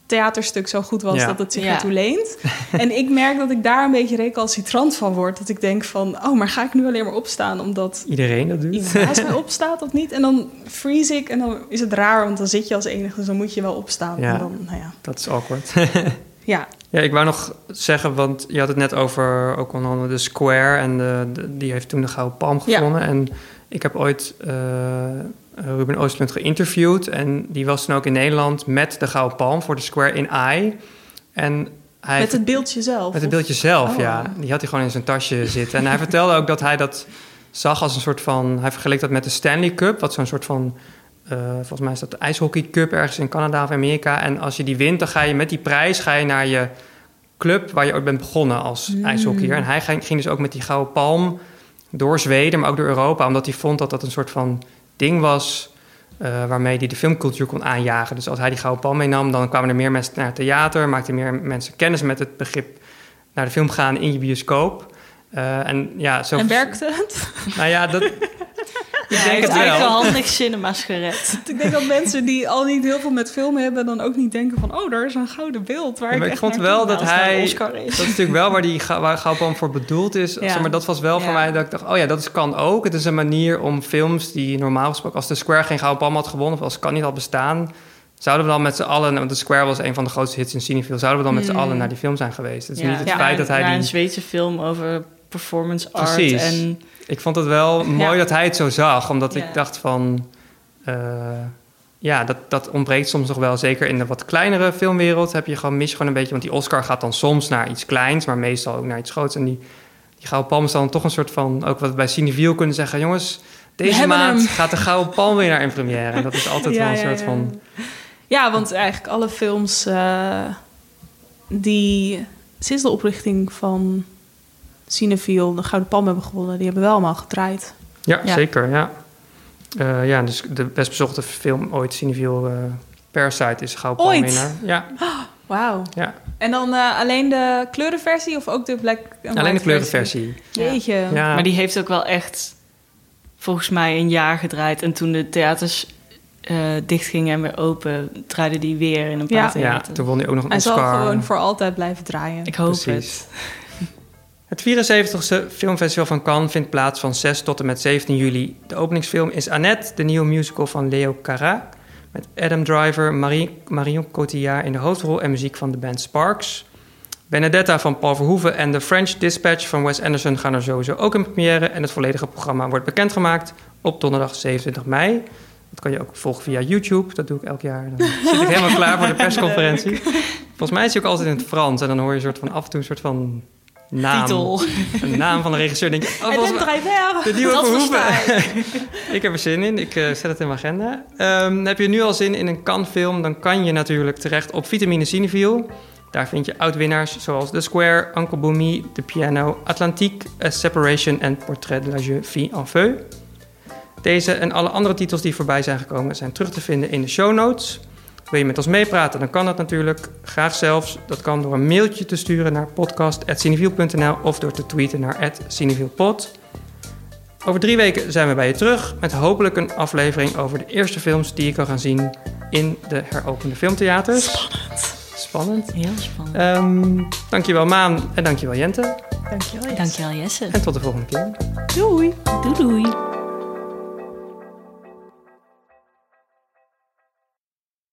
theaterstuk zo goed was Ja. dat het zich Ja. ertoe leent. en ik merk dat ik daar een beetje recalcitrant van word. Dat ik denk van, oh, maar ga ik nu alleen maar opstaan omdat Iedereen dat doet. naast mij opstaat of niet? En dan freeze ik en dan is het raar, want dan zit je als enige, dus dan moet je wel opstaan. Ja. En dan, nou ja. Dat is awkward. ja. Ja, ik wou nog zeggen, want je had het net over ook onder andere de Square en de, de- die heeft toen de Gouden Palm Ja. gewonnen. En ik heb ooit eh, Ruben Oostlund geïnterviewd en die was toen ook in Nederland met de Gouden Palm voor de Square in Eye. En hij Met het beeldje zelf. met het beeldje zelf, Oh. ja. Die had hij gewoon in zijn tasje zitten. En hij vertelde ook dat hij dat zag als een soort van... Hij vergeleek dat met de Stanley Cup, wat zo'n soort van... eh, volgens mij is dat de ijshockey cup ergens in Canada of Amerika. En als je die wint, dan ga je met die prijs ga je naar je club... waar je ooit bent begonnen als Mm. ijshockeyer. En hij ging, ging dus ook met die gouden palm door Zweden, maar ook door Europa... omdat hij vond dat dat een soort van ding was... eh, waarmee hij de filmcultuur kon aanjagen. Dus als hij die gouden palm meenam, dan kwamen er meer mensen naar het theater, maakten meer mensen kennis met het begrip naar de film gaan in je bioscoop. Eh, en ja, zo. En werkte het? Nou ja, dat. Je denk denkt het wel. eigenhandig cinema's gered. ik denk dat mensen die al niet heel veel met film hebben, dan ook niet denken van, oh, daar is een gouden beeld. Waar Ja, maar ik ik vond wel dat hij. Dat Oscar is. is natuurlijk wel waar die waar voor bedoeld is. Ja. Zeg maar dat was wel voor Ja. mij dat ik dacht: oh ja, dat is, kan ook. Het is een manier om films die normaal gesproken, als de Square geen Gouden Palm had gewonnen, of als kan niet had bestaan, zouden we dan met z'n allen, want de Square was een van de grootste hits in Cinefil, zouden we dan met z'n Mm. allen naar die film zijn geweest? Het is Ja. niet het Ja, feit dat hij die. een Zweedse film over performance art Precies. en Ik vond het wel mooi Ja. dat hij het zo zag, omdat Ja. ik dacht van... eh, ja, dat, dat ontbreekt soms nog wel. Zeker in de wat kleinere filmwereld heb je gewoon, mis je gewoon een beetje... want die Oscar gaat dan soms naar iets kleins, maar meestal ook naar iets groots. En die, die Gouden Palm is dan toch een soort van... ook wat we bij Cineville kunnen zeggen... jongens, deze maand hem. gaat de Gouden Palm weer naar in première. En dat is altijd Ja, wel een soort van... Ja, want eigenlijk alle films eh, die sinds de oprichting van Cineville de Gouden Palm hebben gewonnen, die hebben wel allemaal gedraaid. Ja, Ja. zeker, ja. Eh, ja, dus de best bezochte film ooit, Cineville... eh Parasite is Gouden Palm Ooit? winnaar. Ja, Wauw. ja. En dan eh, alleen de kleurenversie of ook de black and alleen de kleurenversie. versie? Jeetje. Ja. Maar die heeft ook wel echt volgens mij een jaar gedraaid. En toen de theaters eh dichtgingen en weer open, draaide die weer in een paar Ja. Ja, toen won hij ook nog een Hij zal Oscar. gewoon voor altijd blijven draaien. Ik hoop Precies. het. Het 74ste filmfestival van Cannes vindt plaats van 6 tot en met 17 juli. De openingsfilm is Annette, de nieuwe musical van Leo Carac. Met Adam Driver, Marie, Marion Cotillard in de hoofdrol en muziek van de band Sparks. Benedetta van Paul Verhoeven en The French Dispatch van Wes Anderson gaan er sowieso ook in première. En het volledige programma wordt bekendgemaakt op donderdag 27 mei. Dat kan je ook volgen via YouTube. Dat doe ik elk jaar. Dan zit ik helemaal klaar voor de persconferentie. Volgens mij is hij ook altijd in het Frans. En dan hoor je een soort van af en toe een soort van naam. Titel. Naam van de regisseur. Denk je, oh, En de nieuwe Dat Verhoeven. versta ik heb er zin in. Ik eh, zet het in mijn agenda. Ehm, heb je nu al zin in een Cannes-film? Dan kan je natuurlijk terecht op Vitamine Cineviel. Daar vind je oud-winnaars zoals The Square, Uncle Boomy, The Piano, Atlantique, A Separation en Portrait de la Jeune Fille en Feu. Deze en alle andere titels die voorbij zijn gekomen zijn terug te vinden in de show notes. Wil je met ons meepraten, dan kan dat natuurlijk. Graag zelfs. Dat kan door een mailtje te sturen naar podcast.cineviel.nl of door te tweeten naar @cinevielpod. Over drie weken zijn we bij je terug met hopelijk een aflevering over de eerste films die je kan gaan zien in de heropende filmtheaters. Spannend. Spannend. Heel spannend. Ehm dankjewel Maan en dankjewel Jente. Dankjewel. Dankjewel Jesse. En tot de volgende keer. Doei. Doei doei.